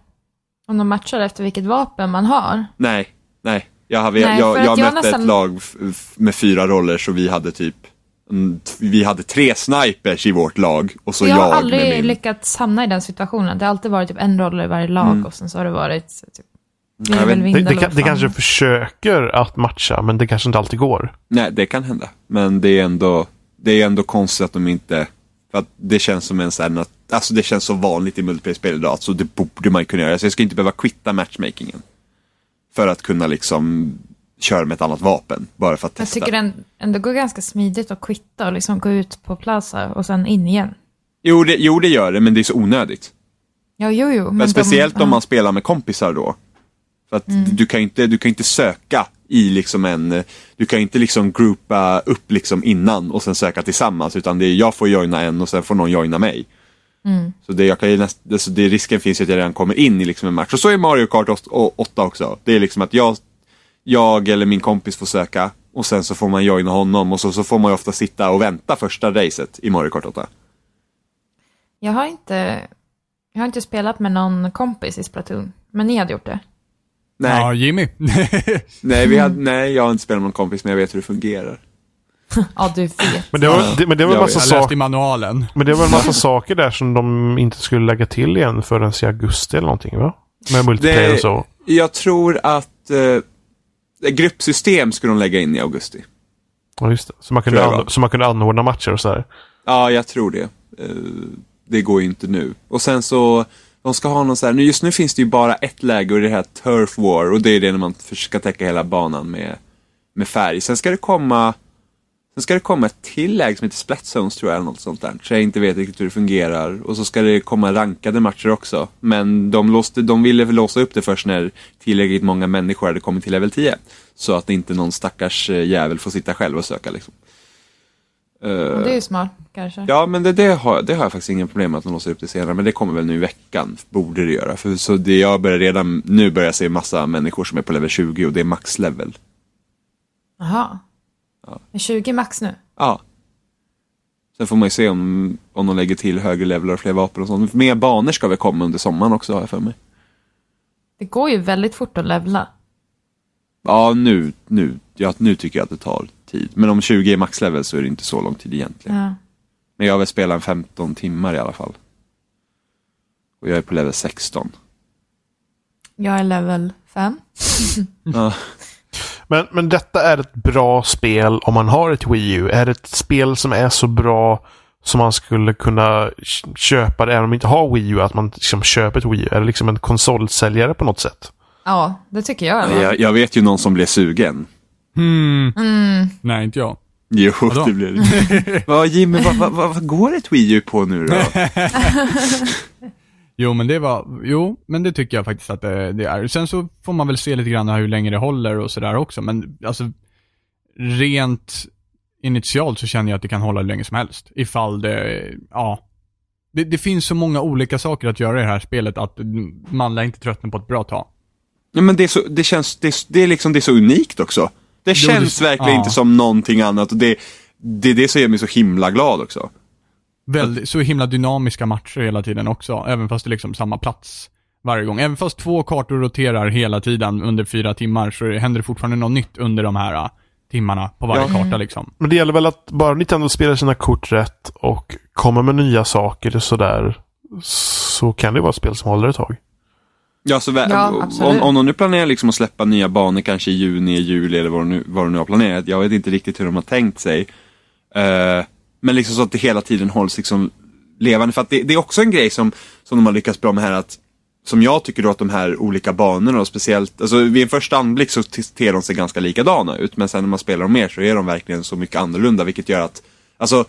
om de matchar efter vilket vapen man har. Nej, nej. Jag, har, Nej, jag, jag jag mötte nästan- ett lag f- f- med fyra roller så vi hade typ mm, t- vi hade tre snipers i vårt lag och så jag jag, har aldrig med min... lyckats hamna i den situationen. Det har alltid varit typ en roller i varje lag och sen så har det varit så typ, virvelvind Det, det, det fan. kanske försöker att matcha, men det kanske inte alltid går. Nej, det kan hända. Men det är ändå, det är ändå konstigt att de inte... För att det känns som en sån här, nat- alltså det känns så vanligt i multiplayer-spel idag, så det borde man ju kunna göra. Så jag ska inte behöva quitta matchmakingen. För att kunna liksom köra med ett annat vapen, bara för att Jag testa. tycker det ändå går ganska smidigt att quitta och liksom gå ut på Plaza och sen in igen. Jo, det, jo, det gör det, men det är så onödigt. Ja, jo, jo. Men de- speciellt ja. om man spelar med kompisar då. För att du kan inte, du kan inte söka i liksom en, du kan inte liksom groupa upp liksom innan och sen söka tillsammans utan det är jag får joina en och sen får någon joina mig. Så det, jag kan ju näst, alltså det, risken finns ju att jag redan kommer in i liksom en match. Och så är Mario Kart 8 också. Det är liksom att jag, jag eller min kompis får söka och sen så får man joina honom och så, så får man ju ofta sitta och vänta första racet i Mario Kart 8. Jag har inte, jag har inte spelat med någon kompis i Splatoon. Men ni hade gjort det. Nej, Ja, Jimmy. nej, vi hade, nej, jag har inte spelat med någon kompis men jag vet hur det fungerar. Ja, du vet. Men det var, det, men det var en massa vet. Jag läste saker. i manualen. Men det var en massa saker där som de inte skulle lägga till igen förrän i augusti eller någonting va? Med multiplayer Det- och så. Jag tror att eh, gruppsystem skulle de lägga in i augusti. Ja, just det. Så man kunde, an, så man kunde anordna matcher och sådär. Ja, jag tror det. Eh, det går ju inte nu. Och sen så, de ska ha någon så här, nu just nu finns det ju bara ett läge och det är det här Turf War och det är det när man ska täcka hela banan med, med färg. Sen ska det komma Sen ska det komma ett till läge som heter Splat Zones tror jag, eller något sånt där. Så jag inte vet riktigt hur det fungerar. Och så ska det komma rankade matcher också. Men de, låste, de ville låsa upp det först när tillräckligt många människor hade kommit till level 10. Så att inte någon stackars eh, jävel får sitta själv och söka liksom. Eh, Det är ju smart, kanske. Ja, men det, det, har, det har jag faktiskt inga problem med att de låser upp det senare. Men det kommer väl nu i veckan, borde det göra. För så det jag börjar redan nu börjar se massa människor som är på level 20 och det är max-level. Jaha. Är 20 max nu? Ja. Sen får man ju se om, om de lägger till högre levelar och fler vapen och sånt. Mer banor ska väl komma under sommaren också har jag för mig. Det går ju väldigt fort att levla. Ja, nu, nu, ja, nu tycker jag att det tar tid. Men om 20 är max-level så är det inte så lång tid egentligen. Ja. Men jag har väl spelat en 15 timmar i alla fall. Och jag är på level 16. Jag är level 5. Ja. Men, men detta är ett bra spel om man har ett Wii U. Är det ett spel som är så bra som man skulle kunna köpa det även om man inte har Wii U? Att man liksom köper ett Wii U? Är det liksom en konsolsäljare på något sätt? Ja, det tycker jag. Jag, jag vet ju någon som blev sugen. Hmm. Mm. Nej, inte jag. Jo, Vadå? det blev det. Vad Jimmy, vad, vad, vad går ett Wii U på nu då? Jo, men det var, jo, men det tycker jag faktiskt att det, det är. Sen så får man väl se lite grann hur länge det håller och sådär också, men alltså rent initialt så känner jag att det kan hålla hur länge som helst. Ifall det, ja. Det, det finns så många olika saker att göra i det här spelet att man lär inte tröttna på ett bra tag. Ja, men det, är så, det känns, det, är- det är liksom, det är så unikt också. Det Jo, känns det- verkligen ja. inte som någonting annat och det, det är det som gör mig så himla glad också. Väldigt, så himla dynamiska matcher hela tiden också, även fast det är liksom samma plats varje gång. Även fast två kartor roterar hela tiden under fyra timmar så händer det fortfarande något nytt under de här äh, timmarna på varje Ja. karta liksom. Men det gäller väl att bara Nintendo spelar sina kort rätt och kommer med nya saker och sådär. Så kan det vara ett spel som håller ett tag. Ja, så Ja, om, absolut. om de nu planerar liksom att släppa nya banor kanske i juni, juli eller vad de nu, vad de nu har planerat. Jag vet inte riktigt hur de har tänkt sig. Eh, men liksom så att det hela tiden hålls liksom levande. För att det, det är också en grej som, som de har lyckats bra med här att som jag tycker då att de här olika banorna och speciellt, alltså vid en första anblick så ter de sig ganska likadana ut. Men sen när man spelar dem mer så är de verkligen så mycket annorlunda vilket gör att, alltså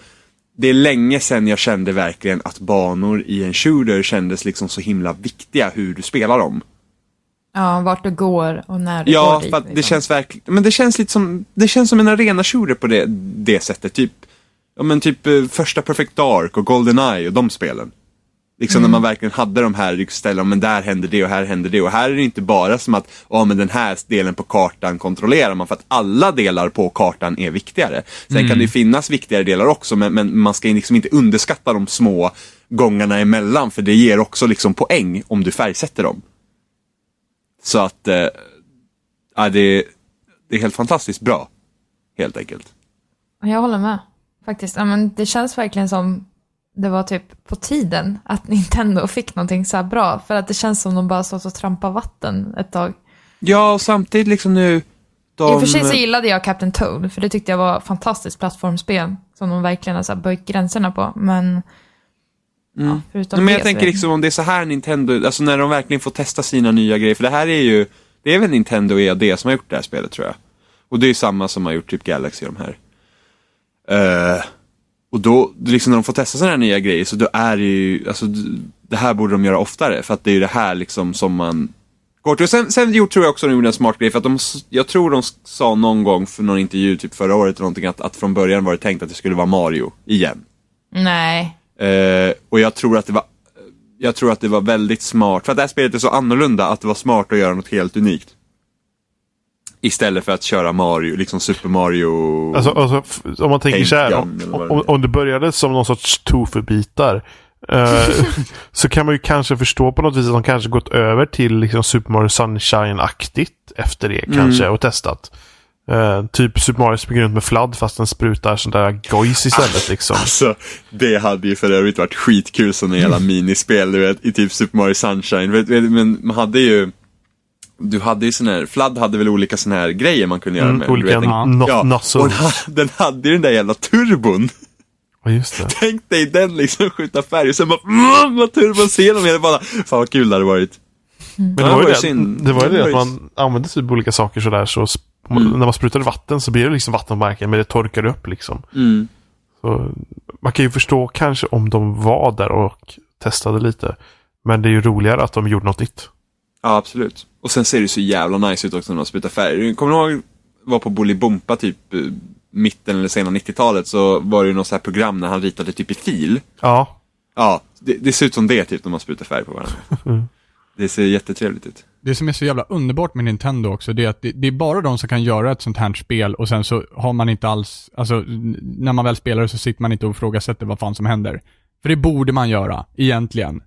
det är länge sedan jag kände verkligen att banor i en shooter kändes liksom så himla viktiga hur du spelar dem. Ja, vart du går och när du Ja, går dit. för att det liksom. känns verkligen, men det känns lite som, det känns som en arena shooter på det, det sättet. Typ, ja men typ eh, första Perfect Dark och Goldeneye och de spelen. Liksom när man verkligen hade de här ställena, men där händer det och här händer det. Och här är det inte bara som att, ja men den här delen på kartan kontrollerar man för att alla delar på kartan är viktigare. Sen kan det ju finnas viktigare delar också, men, men man ska liksom inte underskatta de små gångarna emellan, för det ger också liksom poäng om du färgsätter dem. Så att, eh, ja, det, det är helt fantastiskt bra. Helt enkelt. Jag håller med. Faktiskt. Ja, men det känns verkligen som det var typ på tiden att Nintendo fick någonting så här bra. För att det känns som de bara stått och trampat vatten ett tag. Ja, och samtidigt liksom nu... De... I och för sig så gillade jag Captain Toad, för det tyckte jag var ett fantastiskt plattformsspel. Som de verkligen har så böjt gränserna på. Men... Ja, förutom Mm. Men det jag så tänker liksom om det är så här Nintendo, alltså när de verkligen får testa sina nya grejer. För det här är ju, det är väl Nintendo EAD som har gjort det här spelet tror jag. Och det är ju samma som har gjort typ Galaxy de här. Eh, och då, liksom när de får testa sådana här nya grejer så då är det ju, alltså det här borde de göra oftare. För att det är ju det här liksom som man går till. Och sen, sen tror jag också de gjorde en smart grej. För att de, jag tror de sa någon gång för någon intervju typ förra året eller någonting att, att från början var det tänkt att det skulle vara Mario igen. Nej. Eh, och jag tror att det var jag tror att det var väldigt smart, för att det här spelet är så annorlunda att det var smart att göra något helt unikt. Istället för att köra Mario, liksom Super Mario. Alltså, alltså, om man tänker så här, om, om, om det började som någon sorts tofu-bitar. eh, så kan man ju kanske förstå på något vis att de kanske gått över till liksom Super Mario Sunshine-aktigt efter det Mm. kanske och testat. Eh, typ Super Mario springer runt med fladd fast den sprutar sån där gojs istället liksom. Alltså, det hade ju för övrigt varit skitkul som en jävla minispel, du vet, i typ Super Mario Sunshine. Vet, vet, men man hade ju, du hade ju sån här, Flood hade väl olika såna här grejer man kunde göra Mm, med. olika no- ja, och nozzles. den, ha- den hade ju den där jävla turbon. Ja, just det. Tänk dig den liksom skjuta färg och sen bara, mm, vad turbon ser de hela bara, fan vad kul det hade varit. Men det Ja, var ju var ju det, det, var ju Det att man använde typ olika saker sådär så Mm. när man sprutade vatten så blir det liksom vatten på marken men det torkar upp liksom. Mm. Så man kan ju förstå kanske om de var där och testade lite. Men det är ju roligare att de gjorde något nytt. Ja, absolut. Och sen ser det så jävla nice ut också när de sprutar färg. Kommer du ihåg, var på Bolibompa typ eh, mitten eller sena 90-talet så var det ju något så här program när han ritade typ i fil. Ja, Ja, det, det ser ut som det typ när man sprutar färg på varandra. Det ser jättetrevligt ut. Det som är så jävla underbart med Nintendo också, det är att det, det är bara de som kan göra ett sånt här spel och sen så har man inte alls, alltså när man väl spelar så sitter man inte och ifrågasätter vad fan som händer. För det borde man göra, egentligen.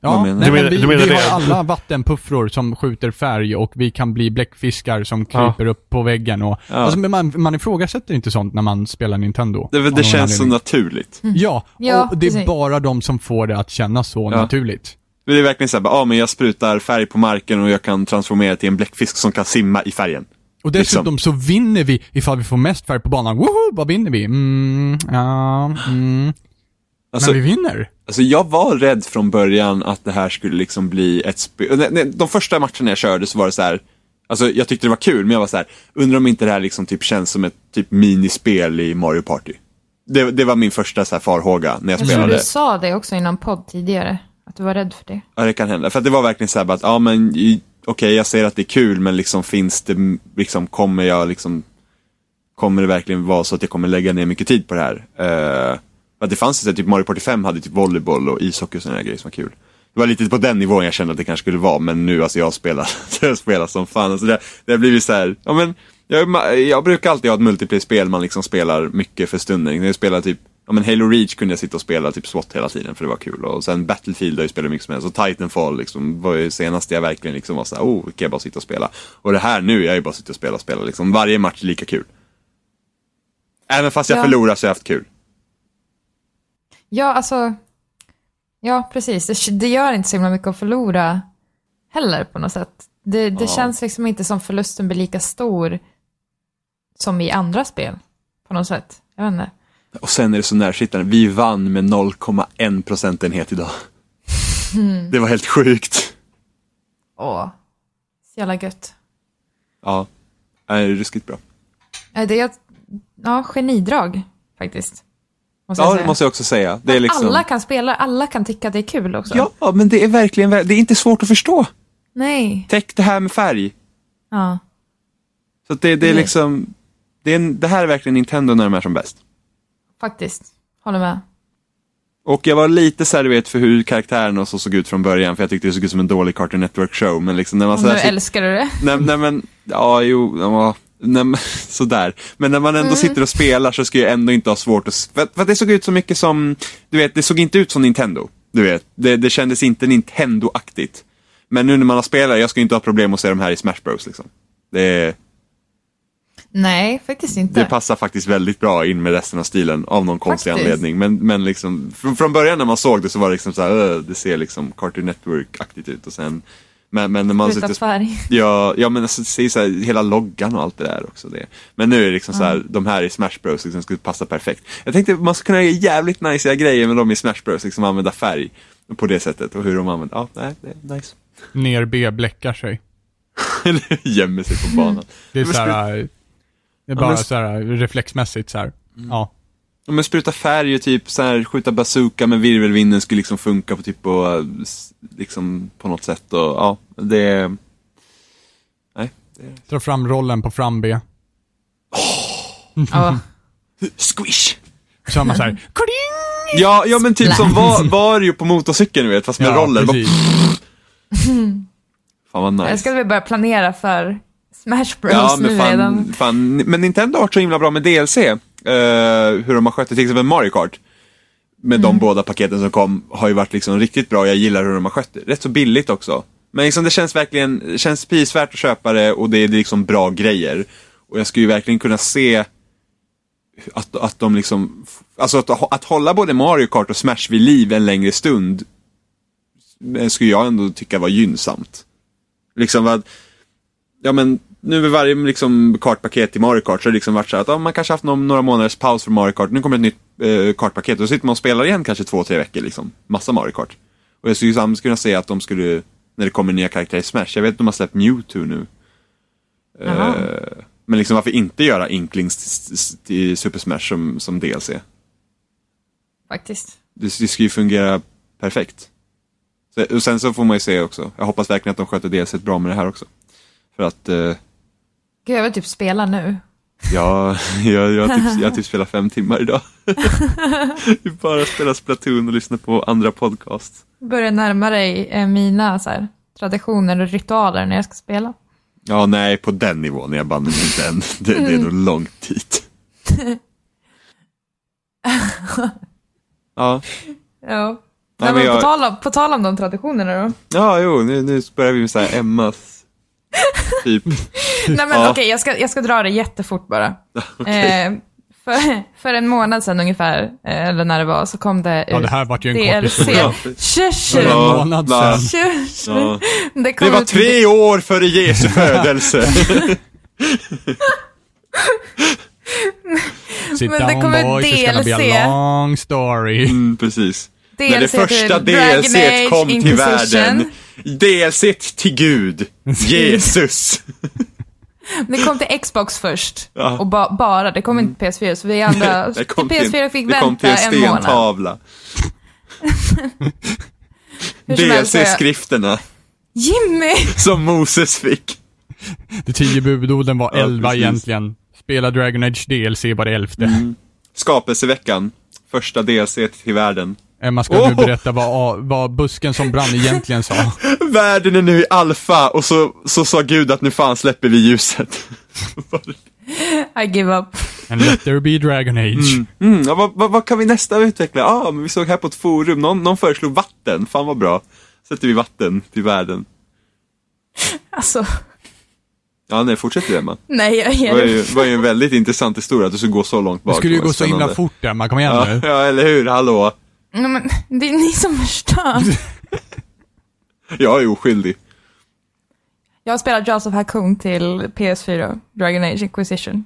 Ja, menar nej, men vi, menar- du menar vi det? har alla vattenpuffror som skjuter färg och vi kan bli bläckfiskar som Ja. kryper upp på väggen och... Ja. Alltså, man, man ifrågasätter inte sånt när man spelar Nintendo. Det, det känns så naturligt. Ja, Ja, och det är precis. bara de som får det att kännas så Ja. naturligt. Det är verkligen såhär, ja men jag sprutar färg på marken och jag kan transformera till en bläckfisk som kan simma i färgen. Och dessutom Liksom. så vinner vi ifall vi får mest färg på banan. Woho! Vad vinner vi? Mm, ja, mm. Alltså, Men vi vinner. Alltså jag var rädd från början att det här skulle liksom bli ett spel. De första matcherna jag körde så var det så här. Alltså jag tyckte det var kul men jag var så här. Undrar om inte det här liksom typ känns som ett typ minispel i Mario Party. Det, det var min första så här farhåga när jag Jag tror spelade. du sa det också innan podd tidigare. Att du var rädd för det. Ja det kan hända. För att det var verkligen så här bara att, ja men i- okej jag ser att det är kul men liksom finns det, liksom kommer jag liksom Kommer det verkligen vara så att jag kommer lägga ner mycket tid på det här? Uh, att det fanns här, typ Mario Party 5 hade typ volleyboll och ishockey och sådana grejer som var kul. Det var lite på den nivån jag kände att det kanske skulle vara men nu alltså jag spelar, jag spelar som fan. Alltså det, det har blivit så här, ja men jag, jag brukar alltid ha ett multiplayer-spel man liksom spelar mycket för stunden. När jag spelar typ Ja men Halo Reach kunde jag sitta och spela typ SWAT hela tiden för det var kul. Och sen Battlefield har jag spelat mycket som helst. Och Titanfall liksom var ju senast jag verkligen liksom var såhär, oh, kan jag bara sitta och spela. Och det här nu, jag är ju bara sitta och spela och spela liksom. Varje match är lika kul. Även fast jag Ja. förlorar så har jag haft kul. Ja, alltså. Ja, precis. Det, det gör inte så himla mycket att förlora heller på något sätt. Det, det Ja. känns liksom inte som förlusten blir lika stor som i andra spel. På något sätt. Jag vet inte. Och sen är det så närsittande, vi vann med 0,1 procentenhet idag. Det var helt sjukt. Åh. Så jävla gött. Ja, det är ruskigt bra. Eh, Det är ett ja, genidrag faktiskt. Måste Ja, det måste jag också säga. Det är liksom... Alla kan spela, alla kan tycka att det är kul också. Ja, men det är verkligen, det är inte svårt att förstå. Nej. Täck det här med färg. Ja. Så det, det är Nej. liksom, det, är en, det här är verkligen Nintendo när de är som bäst. Faktiskt. Håller med. Och jag var lite så här, du vet, för hur karaktärerna så såg ut från början, för jag tyckte det såg ut som en dålig Cartoon Network-show. Men liksom när man Och så nu här, sit- älskar du det. nej, nej men, ja jo, ja, men, sådär. Men när man ändå sitter och spelar så ska jag ändå inte ha svårt att, för, för det såg ut så mycket som, du vet, det såg inte ut som Nintendo. Du vet, det, det kändes inte Nintendo-aktigt. Men nu när man har spelat, jag ska inte ha problem att se de här i Smash Bros liksom. Det, Nej, faktiskt inte. det passar faktiskt väldigt bra in med resten av stilen av någon konstig Faktiskt. anledning. Men, men liksom, från, från början när man såg det så var det liksom så här, "Öh, det ser liksom Cartoon Network-aktigt ut. Och sen, men, men när man Utan sitter färg. Ja, ja men alltså, så här, hela loggan och allt det där också. Det. Men nu är det liksom så här, de här i Smash Bros liksom skulle passa perfekt. Jag tänkte man skulle kunna göra jävligt nice grejer med dem i Smash Bros, liksom använda färg på det sättet och hur de använder, ja, nej, det är nice. Ner B bläckar sig. Eller gömmer sig på banan. Det är så här, det är bara men- så här reflexmässigt så här. Ja. Ja, men spruta färg och typ så här, skjuta bazooka med virvelvinden skulle liksom funka på typ på, liksom på något sätt och ja, det... Nej. Dra fram rollen på fram B. Ja. Squish! Har man så här, kling! Ja, ja men typ som var, var ju på motorcykeln du vet, fast med Ja, roller. Bara, fan vad nice. Jag ska väl börja planera för Smash Bros Ja, nu men fan, redan. fan, men Nintendo har varit så himla bra med DLC. Eh, hur de har skött det, till exempel Mario Kart. Med Mm. de båda paketen som kom, har ju varit liksom riktigt bra. Jag gillar hur de har skött det. Rätt så billigt också. Men liksom det känns verkligen, det känns prisvärt att köpa det och det är liksom bra grejer. Och jag skulle ju verkligen kunna se att, att de liksom, alltså att, att hålla både Mario Kart och Smash vid liv en längre stund skulle jag ändå tycka var gynnsamt. Liksom vad, ja men nu vid varje liksom, kartpaket till Mario Kart så har det liksom varit så att ja, man kanske haft någon, några månaders paus för Mario Kart. Nu kommer ett nytt eh, kartpaket och då sitter man och spelar igen kanske två, tre veckor liksom. Massa Mario Kart. Och jag skulle samtidigt kunna säga att de skulle, när det kommer nya karaktärer i Smash, jag vet att de har släppt Mewtwo nu. Eh, men liksom varför inte göra Inklings till Super Smash som, som DLC? Faktiskt. Det, det ska ju fungera perfekt. Så, och sen så får man ju se också. Jag hoppas verkligen att de sköter DLC bra med det här också. För att eh, Gud, jag vill typ spela nu. Ja, jag, jag, har typ, jag har typ spelat fem timmar idag. Bara spelar Splatoon och lyssnar på andra podcast. Börjar närma dig eh, mina så här, traditioner och ritualer när jag ska spela. Ja, nej, på den nivån är jag banne mig inte än. Det, det är nog långt dit. Ja, Ja. Nej, men jag- på, tal om, på tal om de traditionerna då. ja jo, nu, nu börjar vi med så här Emmas, typ. Nej men Ja. okej, jag, ska, jag ska dra det jättefort bara. Okej. Eh, för, för en månad sedan ungefär, eh, eller när det var, så kom det Ja, ut det här vart ju en kort DLC. historia. Tjus, För en Ja, månad sedan. Ja. Det, kom Det var ut- tre år före Jesu födelse. Sit Men det down kommer boys, it's gonna be a DLC. long story. Mm, precis. DLC När det första DLC kom till världen. DLC till Gud. Jesus. Det kom till Xbox först. Ja. Och ba, bara, det kom inte till PS4. Så vi andra, Det kom till PS4 fick det kom till vänta en en månad. helst så är jag- DLC-skrifterna Jimmy! som Moses fick. De tio budorden var Ja, elva precis. egentligen. Spela Dragon Age DLC var det elfte. Mm. Skapelseveckan. Första DLC till världen. Emma ska nu Oh! berätta vad, vad busken som brann egentligen sa. Världen är nu i alfa och så, så sa Gud att nu fan släpper vi ljuset. I give up. And let there be Dragon Age. Mm, ja, vad, vad, vad kan vi nästa utveckla? Ja, ah, men vi såg här på ett forum, någon, någon föreslog vatten. Fan vad bra. Sätter vi vatten till världen. Alltså, Ja, nej, fortsätt du Emma. nej jag Det ger var ju, upp. var ju en väldigt intressant historia att du skulle gå så långt bak. Det skulle ju Det gå så himla fort Emma, kom igen Ja, nu. ja, eller hur? Hallå? Nej, men, det är ni som förstör. Jag är oskyldig. Jag har spelat Jaws of Hakoon till PS4, Dragon Age Inquisition.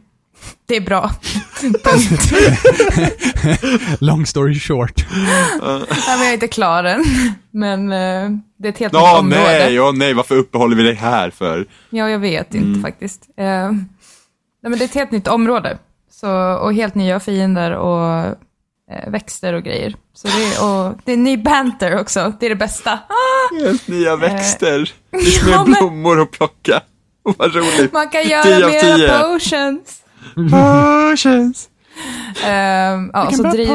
Det är bra. Punkt. Long story short. Nej, men jag är inte klar än. Men eh, det är ett helt nytt Ja, område. nej, ja, nej, varför uppehåller vi dig här för? Ja, jag vet Mm. inte faktiskt. Eh, nej, men det är ett helt nytt område. Så, och helt nya fiender och växter och grejer. Så det är, och det är ny banter också. Det är det bästa. Ah! Helt nya växter. Gick ja, med men- blommor och plocka. Och vad roligt. Man kan 10 göra mera 10. potions. Potions. Ehm, ja, så, driv,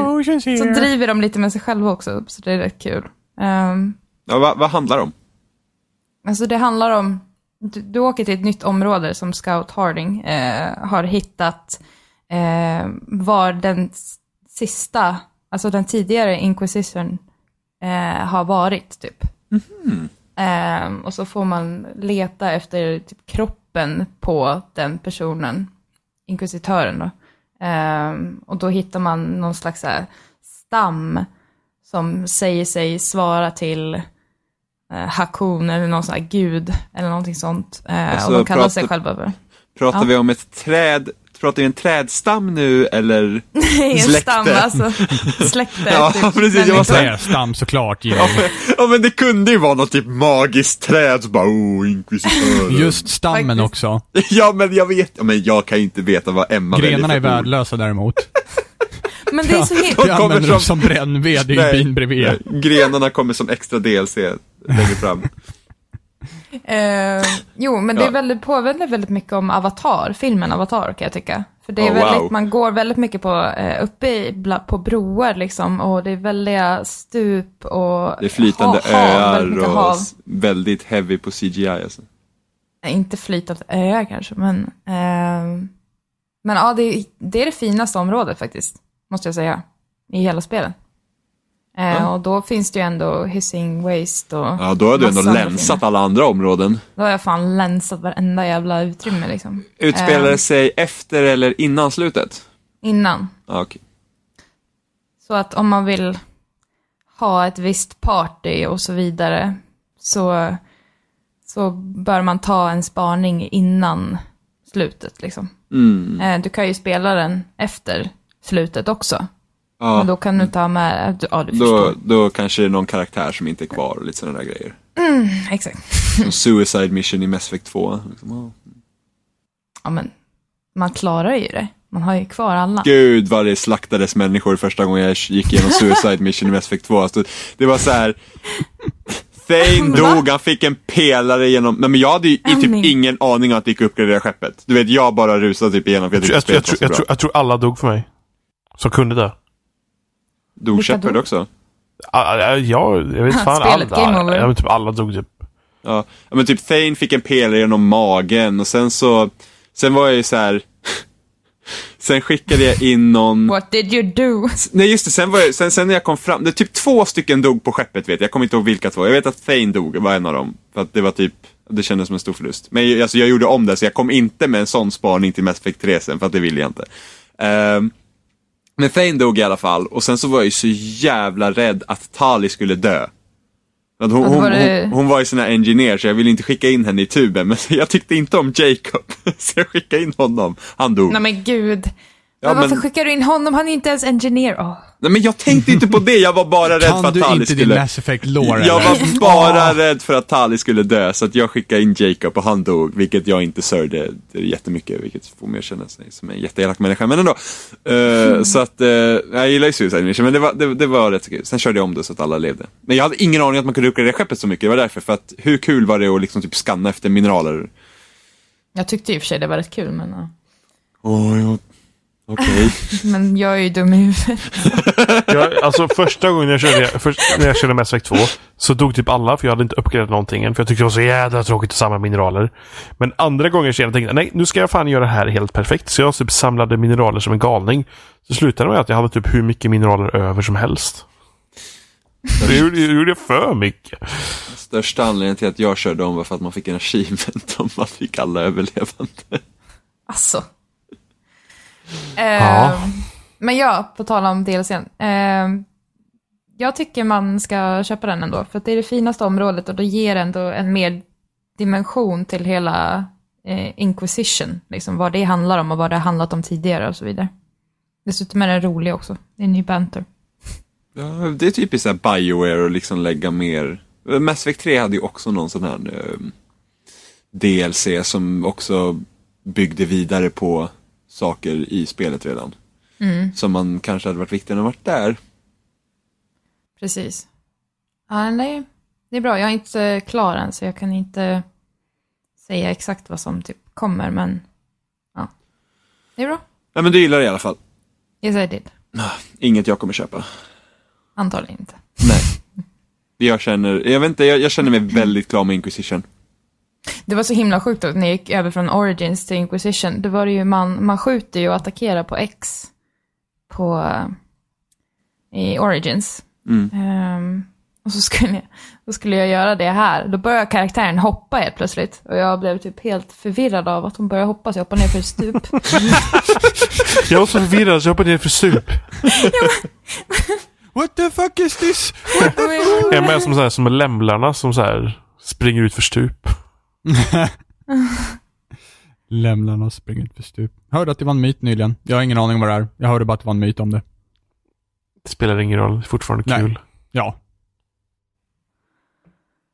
så driver de lite med sig själva också, så det är rätt kul. Ehm, Ja, vad, vad handlar det om? Alltså det handlar om, du, du åker till ett nytt område som Scout Harding eh, har hittat eh, var den sista, alltså den tidigare Inquisition eh, har varit typ. Eh, och så får man leta efter typ, kroppen på den personen, inkvisitören då. Eh, och då hittar man någon slags här, stam som säger sig svara till eh, Hakun eller någon sån här gud eller någonting sånt. Eh, Alltså, och de kallar sig pratar- själva för Pratar Ja. vi om ett träd, pratar vi en trädstam nu eller? Nej, en Släkte. stam alltså. Släkte. Ja, typ. precis, Men jag var så Trästam såklart, Jimmy. ja men det kunde ju vara något typ magiskt träd, så bara oh, inkvisitören. Just stammen Faktiskt. också. Ja men jag vet, ja, men jag kan ju inte veta vad Emma Grenarna är värdelösa däremot. Men det är så himla... De kommer använder som- dem som brännved i bin bredvid. nej, Grenarna kommer som extra DLC längre fram. Eh, jo, men det är väldigt, påminner väldigt mycket om Avatar, filmen Avatar kan jag tycka. För det är Oh, väldigt, wow. man går väldigt mycket på, eh, uppe i, på broar liksom och det är väldiga stup och Det är flytande ha- hav, väldigt öar och hav. väldigt heavy på CGI alltså. Nej, Inte flytande öar kanske, men... ehm, men ja, det det är det finaste området faktiskt, måste jag säga. I hela spelet. Ja. Och då finns det ju ändå Hissing Waste och... Ja, då har du ändå länsat alla andra områden. Då har jag fan länsat varenda jävla utrymme liksom. Utspelar det Eh, sig efter eller innan slutet? Innan. Ja, okej. Så att om man vill ha ett visst party och så vidare så, så bör man ta en spaning innan slutet liksom. Mm. Eh, Du kan ju spela den efter slutet också. Ja, Men då kan du ta med, ja du då, förstår. då kanske det är någon karaktär som inte är kvar och lite sådana där grejer. Exakt. Som Suicide Mission i Mass Effect 2. Liksom, ja. Ja men, man klarar ju det. Man har ju kvar alla. Gud vad det slaktades människor första gången jag gick igenom Suicide Mission i Mass Effect 2. Alltså, det var så här. Thane dog, han fick en pelare genom, nej men jag hade ju i typ ingen aning om att det gick att uppgradera skeppet. Du vet, jag bara rusade typ igenom för jag Jag, tyckte jag, jag, spelet tror- var jag, så tror- bra. jag tror alla dog för mig. Som kunde det. Dog Shepard också? Ja, jag vet fan. Spelet, game alla, over. ja, men typ alla dog typ. Ja, men typ Thane fick en pelare genom magen och sen så, sen var jag ju så här. sen skickade jag in någon, What did you do? nej just det, sen, var jag, sen, sen när jag kom fram, det är typ två stycken dog på skeppet vet jag, jag kommer inte ihåg vilka två. Jag vet att Thane dog, var en av dem. För att det var typ, det kändes som en stor förlust. Men alltså, jag gjorde om det, så jag kom inte med en sån spaning till Mass Effect 3 sen, för att det ville jag inte. Ehm, men Thane dog i alla fall, och sen så var jag ju så jävla rädd att Tali skulle dö. Att hon, då hon, hon, hon var ju sån här engineer så jag ville inte skicka in henne i tuben, men jag tyckte inte om Jacob. Så jag skickade in honom. Han dog. Nej men gud. Ja, men varför men- skickar du in honom? Han är inte ens engineer. Åh. Nej men jag tänkte inte på det, jag var bara rädd för Kan att du Tali inte din skulle... Mass Effect lore Jag eller? var bara rädd för att Tali skulle dö, så att jag skickade in Jacob och han dog, vilket jag inte sörjde jättemycket, vilket får mig att känna sig som en jätteelak människa, men ändå. Eh, Så att, eh, jag gillar ju Suicide Mission, men det var, det, det var rätt kul. Sen körde jag om det så att alla levde. Men jag hade ingen aning att man kunde uppgradera skeppet så mycket, det var därför, för att hur kul var det att liksom typ skanna efter mineraler? Jag tyckte i och för sig det var rätt kul, men. Åh, ja. Okej. men jag är ju dum i huvudet. Jag, alltså första gången jag körde, först, när jag körde Mass Effect 2 så dog typ alla för jag hade inte uppgraderat någonting än. För jag tyckte det var så jävla tråkigt att samla mineraler. Men andra gången jag tänkte jag nej nu ska jag fan göra det här helt perfekt. Så jag typ samlade mineraler som en galning. Så slutade det med att jag hade typ hur mycket mineraler över som helst. Jag gjorde, jag gjorde för mycket. Största anledningen till att jag körde om var för att man fick en achievement om man fick alla överlevande. Alltså. Eh, Ja. Men ja, på tal om DLCn. Eh, jag tycker man ska köpa den ändå, för att det är det finaste området och det ger ändå en mer dimension till hela eh, Inquisition. Liksom vad det handlar om och vad det har handlat om tidigare och så vidare. Dessutom är den rolig också. Det är en ny banter. Ja, det är typiskt så här Bioware och liksom lägga mer. Mass Effect 3 hade ju också någon sån här eh, DLC som också byggde vidare på saker i spelet redan. Som man kanske hade varit viktigare än att varit där. Precis. Ja, men det är, det är bra. Jag är inte klar än, så jag kan inte säga exakt vad som typ kommer, men ja. Det är bra. Ja, men du gillar det i alla fall. Yes I did. Inget jag kommer köpa. Antagligen inte. Nej. Jag känner, jag vet inte, jag, jag känner mig väldigt klar med Inquisition. Det var så himla sjukt att jag gick över från Origins till Inquisition. Då var det ju man, man skjuter ju och attackerar på X på, eh, i Origins. Mm. Ehm, och så skulle, jag, då skulle jag göra det här. Då började karaktären hoppa helt plötsligt. Och jag blev typ helt förvirrad av att hon började hoppa, så jag hoppade ner för ett stup. Jag var så förvirrad så jag hoppade ner för stup. What the fuck is this? Jag är med som, så här, som lämlarna som så här springer ut för stup. Lämlarna springer ut för stup. Hörde att det var en myt nyligen. Jag har ingen aning om vad det är. Jag hörde bara att det var en myt om det. Det spelar ingen roll, det är fortfarande Nej. kul. Ja.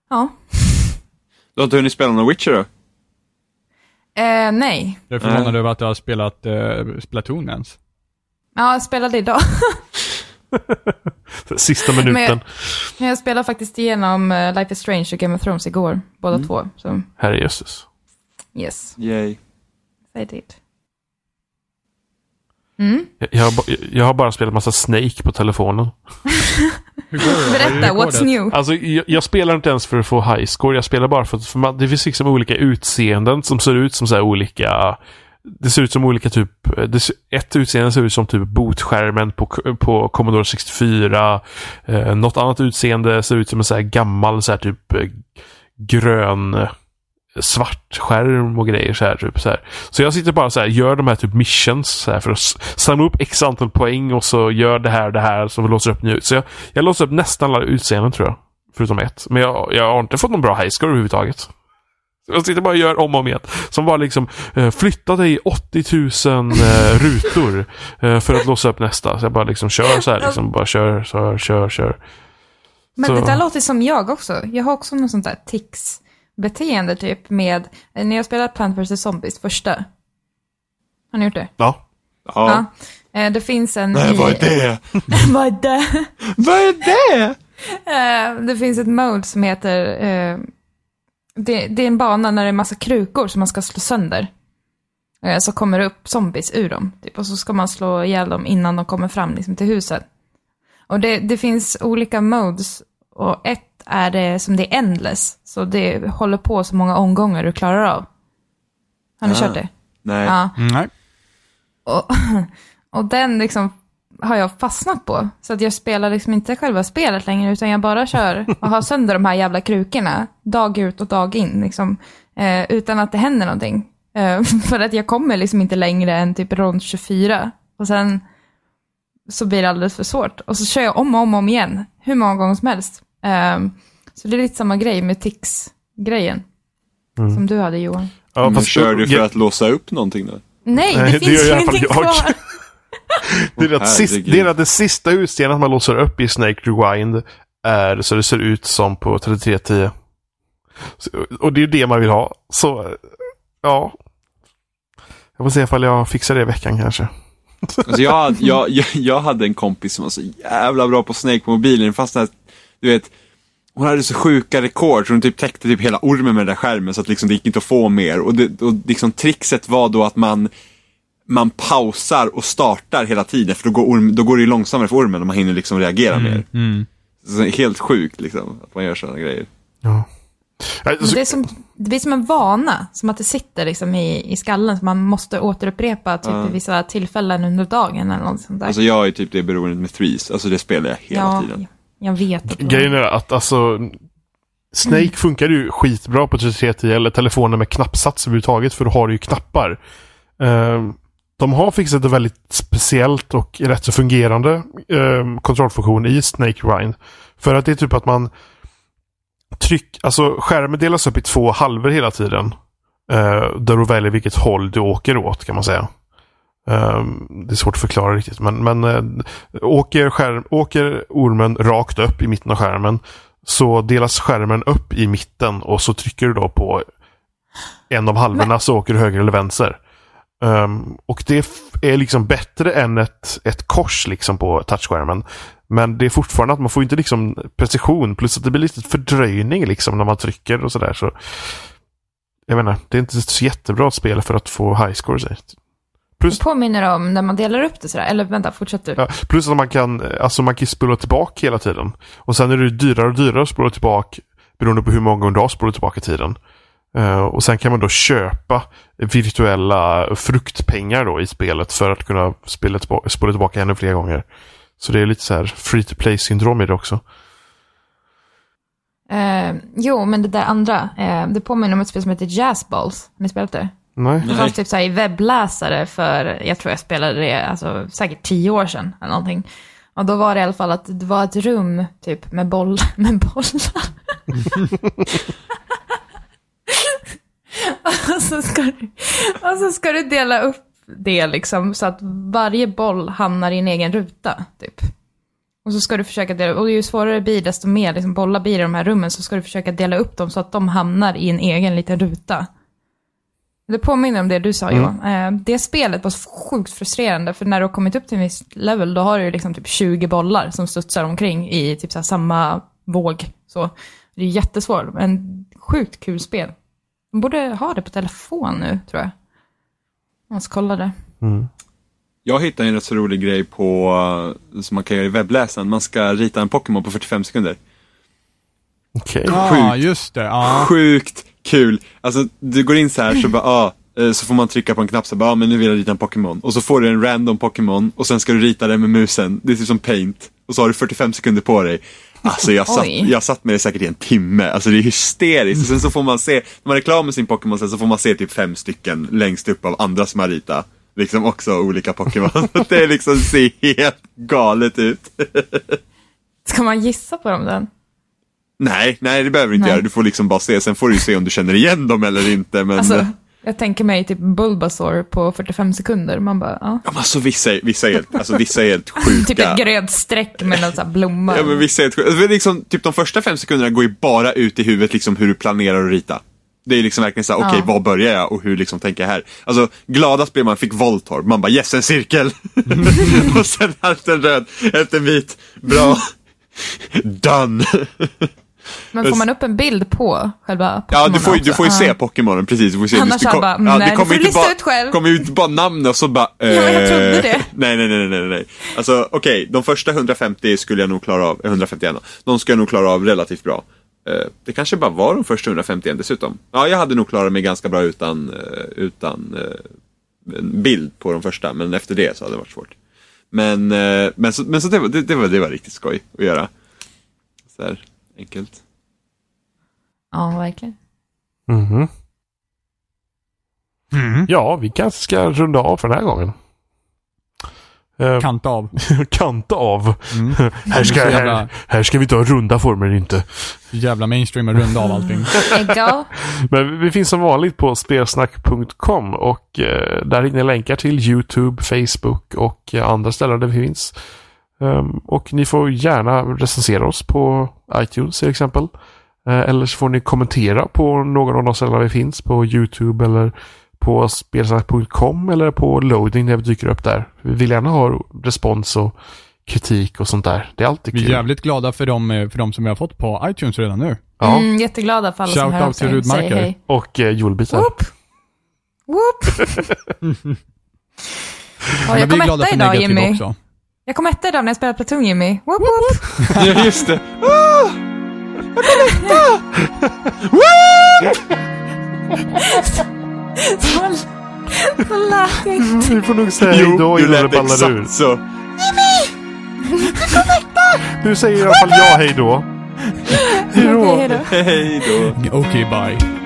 ja. Du har inte hunnit spela någon Witcher då? Eh, nej. Jag är förvånad över att du har spelat uh, Splatoon ens. Ja, jag spelade idag. Sista minuten. Men- Men jag spelade faktiskt igenom eh, Life is Strange och Game of Thrones igår. Båda två. Så Herrejösses. yes, Yay. I did. Mm. Jag, jag, har ba- jag har bara spelat massa Snake på telefonen. Berätta, what's new? Alltså, jag, jag spelar inte ens för att få high score. Jag spelar bara för att för man, det finns liksom olika utseenden som ser ut som så här olika... Det ser ut som olika typ... Eh, det, ser- ett utseende ser ut som typ botskärmen på, på Commodore 64. Eh, något annat utseende ser ut som en så här gammal så här typ eh, grön eh, svart skärm och grejer så här typ så här. Så jag sitter bara så här, gör de här typ missions så här för att samla upp x antal poäng och så gör det här det här som låser upp nu. Så jag, jag låser upp nästan alla utseenden tror jag. Förutom ett. Men jag, jag har inte fått någon bra high score överhuvudtaget. Så Jag sitter bara och gör om och om igen. Som bara liksom eh, flytta dig 80 000 eh, rutor eh, för att låsa upp nästa. Så jag bara liksom kör så här liksom. Bara kör, kör, kör, kör. Men Så- det där låter som jag också. Jag har också något sånt där tics-beteende typ med, eh, när jag spelade Plant vs. Zombies första. Har ni gjort det? Ja. Ja. Ja. Eh, Det finns en Nej, vad är det? vad är det? vad är det? Eh, det finns ett mode som heter... det, det är en bana när det är massa krukor som man ska slå sönder. Eh, så kommer det upp zombies ur dem. Typ, och så ska man slå ihjäl dem innan de kommer fram liksom, till huset. Och det, det finns olika modes. Och ett är det som det är endless. Så det håller på så många omgångar du klarar av. Har ni Ah. kört det? Nej. Ja. Nej. Och, och den liksom har jag fastnat på. Så att jag spelar liksom inte själva spelet längre, utan jag bara kör och har sönder de här jävla krukorna, dag ut och dag in, liksom, eh, utan att det händer någonting. Eh, för att jag kommer liksom inte längre än typ rond 24. Och sen så blir det alldeles för svårt. Och så kör jag om och om och om igen, hur många gånger som helst. Eh, så det är lite samma grej med Tix-grejen. Som du hade Johan. ja fast- kör du för att låsa upp någonting då? Nej, Nej, det det finns ingenting kvar. Det är, att sist, det är att det sista utseendet man låser upp i Snake Rewind är så det ser ut som på 3310. Så, och det är ju det man vill ha. Så, ja. Jag får se ifall jag fixar det i veckan kanske. Alltså jag, hade- jag, jag, jag hade en kompis som var så jävla bra på Snake på mobilen, fast att, du vet, hon hade så sjuka rekord så hon typ täckte typ hela ormen med den där skärmen så att liksom det gick inte att få mer. Och, det, och liksom trixet var då att man, man pausar och startar hela tiden för då går, orm, då går det ju långsammare för ormen och man hinner liksom reagera mer. Mm. Så helt sjukt liksom, att man gör sådana grejer. Ja. Alltså, Det, är som, det blir som en vana, som att det sitter liksom i, i skallen, som man måste återupprepa typ, Ja. i vissa tillfällen under dagen eller något sånt där. Alltså jag är typ det beroendet med threes, alltså det spelar jag hela ja, tiden. jag vet. Att Grejen är att alltså Snake funkar ju skitbra på 3310 eller telefoner med knappsats överhuvudtaget för då har du ju knappar. Ehm, de har fixat ett väldigt speciellt och rätt så fungerande ehm, kontrollfunktion i Snake Rewind. För att det är typ att man tryck, alltså skärmen delas upp i två halvor hela tiden. Uh, där du väljer vilket håll du åker åt kan man säga. Ehm, det är svårt att förklara riktigt men, men eh, åker, skärm, åker ormen rakt upp i mitten av skärmen så delas skärmen upp i mitten och så trycker du då på en av halvorna så åker du höger eller vänster. Ehm, och det är liksom bättre än ett, ett kors liksom på touchskärmen. Men det är fortfarande att man får inte liksom precision plus att det blir lite fördröjning liksom när man trycker och sådär. Så, jag menar, det är inte så jättebra spel för att få high score. Så. Plus, Det påminner om när man delar upp det sådär. Eller vänta, fortsätt du. ja, plus att man kan, alltså man kan spola tillbaka hela tiden. Och sen är det dyrare och dyrare att spola tillbaka beroende på hur många gånger du har spolat tillbaka tiden. Eh, och sen kan man då köpa virtuella fruktpengar då i spelet för att kunna spela tillbaka, spola tillbaka ännu fler gånger. Så det är lite så här free to play syndrom i det också. Eh, jo, men det där andra. Eh, det påminner om ett spel som heter Jazzballs. Har ni spelat det? Nej. Det fanns typ så här i webbläsare för, jag tror jag spelade det, alltså säkert tio år sedan eller någonting. Och då var det i alla fall att det var ett rum typ med, boll, med bollar. och, så ska du, och så ska du dela upp det liksom så att varje boll hamnar i en egen ruta typ. Och så ska du försöka dela, och ju svårare det blir desto mer liksom, bollar blir i de här rummen så ska du försöka dela upp dem så att de hamnar i en egen liten ruta. Det påminner om det du sa Johan. Eh, Det spelet var sjukt frustrerande för när du har kommit upp till en viss level då har du liksom typ 20 bollar som studsar omkring i typ så samma våg. Så det är jättesvårt, men sjukt kul spel. Man borde ha det på telefon nu tror jag. Man ska kolla det. Jag hittade en rätt så rolig grej på, eh, som man kan göra i webbläsaren. Man ska rita en Pokémon på 45 sekunder. Okej. Ja, Sjukt. just det. Ja. Sjukt kul! Alltså, du går in så här så bara, ah, eh, så får man trycka på en knapp så bara, ah, men nu vill jag rita en Pokémon. Och så får du en random Pokémon och sen ska du rita den med musen. Det är typ som paint. Och så har du 45 sekunder på dig. Alltså jag satt, Oj. jag satt med det säkert i en timme. Alltså det är hysteriskt. Och sen så får man se, när man är klar med sin Pokémon så får man se typ fem stycken längst upp av andra som har ritat. Liksom också olika Pokémon. det är liksom, ser helt galet ut. Ska man gissa på dem den? nej, nej det behöver du inte Nej. göra. Du får liksom bara se. Sen får du se om du känner igen dem eller inte. Men... Alltså, jag tänker mig typ Bulbasaur på 45 sekunder. Man bara, ja. Ja, men alltså vissa, är- vissa, är helt, alltså, vissa är helt sjuka. Typ ett grönt streck med någon sån här blomma. Ja, men vissa är helt sjuka. Alltså, liksom, typ de första fem sekunderna går ju bara ut i huvudet liksom, hur du planerar att rita. Det är liksom verkligen så här, okej, Ja. var börjar jag och hur liksom tänker jag här? Alltså, gladast blev man fick Voltorb, man bara yes, en cirkel! och sen hälften röd, hälften vit, bra, done! Men får man upp en bild på själva Ja, du får, också? du får ju Ja. se Pokémonen, precis. Du får se, Annars du, jag bara, nej, du får inte lista bara, ut själv. kommer ju inte bara namn och så bara... men jag trodde eh, det. Nej, nej, nej, nej, nej. Alltså okej, de första 150 skulle jag nog klara av, eh, 151, de ska jag nog klara av relativt bra. Eh, Det kanske bara var de första 151 dessutom. Ja, jag hade nog klarat mig ganska bra utan, eh, utan eh, bild på de första, men efter det så hade det varit svårt. Men, eh, men, så, men så det, var, det, det, var, det var riktigt skoj att göra. Så här, enkelt. Ja, verkligen. Mhm. Mm. Ja, vi kanske ska runda av för den här gången. Eh, Kanta av. kanta av. Mm. Här, ska, jävla- här, här ska vi inte ha runda former inte. Jävla mainstream och runda av allting. Men vi finns som vanligt på spelsnack.com och eh, där hittar ni länkar till YouTube, Facebook och eh, andra ställen där vi finns. Ehm, och ni får gärna recensera oss på iTunes till exempel. Eh, eller så får ni kommentera på någon av de ställen vi finns på YouTube eller på spelsnack.com eller på loading när vi dyker upp där. Vi vill gärna ha respons och kritik och sånt där. Det är alltid Vi är kul. jävligt glada för de, eh, för de som vi har fått på iTunes redan nu. Ja. Mm, jätteglada för alla som Shout hör av out till. Rudmarker. Hej. Och eh, julbitar. Whoop! Whoop! ja, jag vi kom är glada etta för idag Jimmy. också. Jag kom etta idag när jag spelade Platoon Jimmy. Whoop, whoop. Ja, just det. Så, så lät jag inte. Vi får nog säga hej då du innan det lät ballar ur. exakt så. Nu säger i alla fall jag hej då. Hej då. Okej, hej då. Hej då. Okej, bye.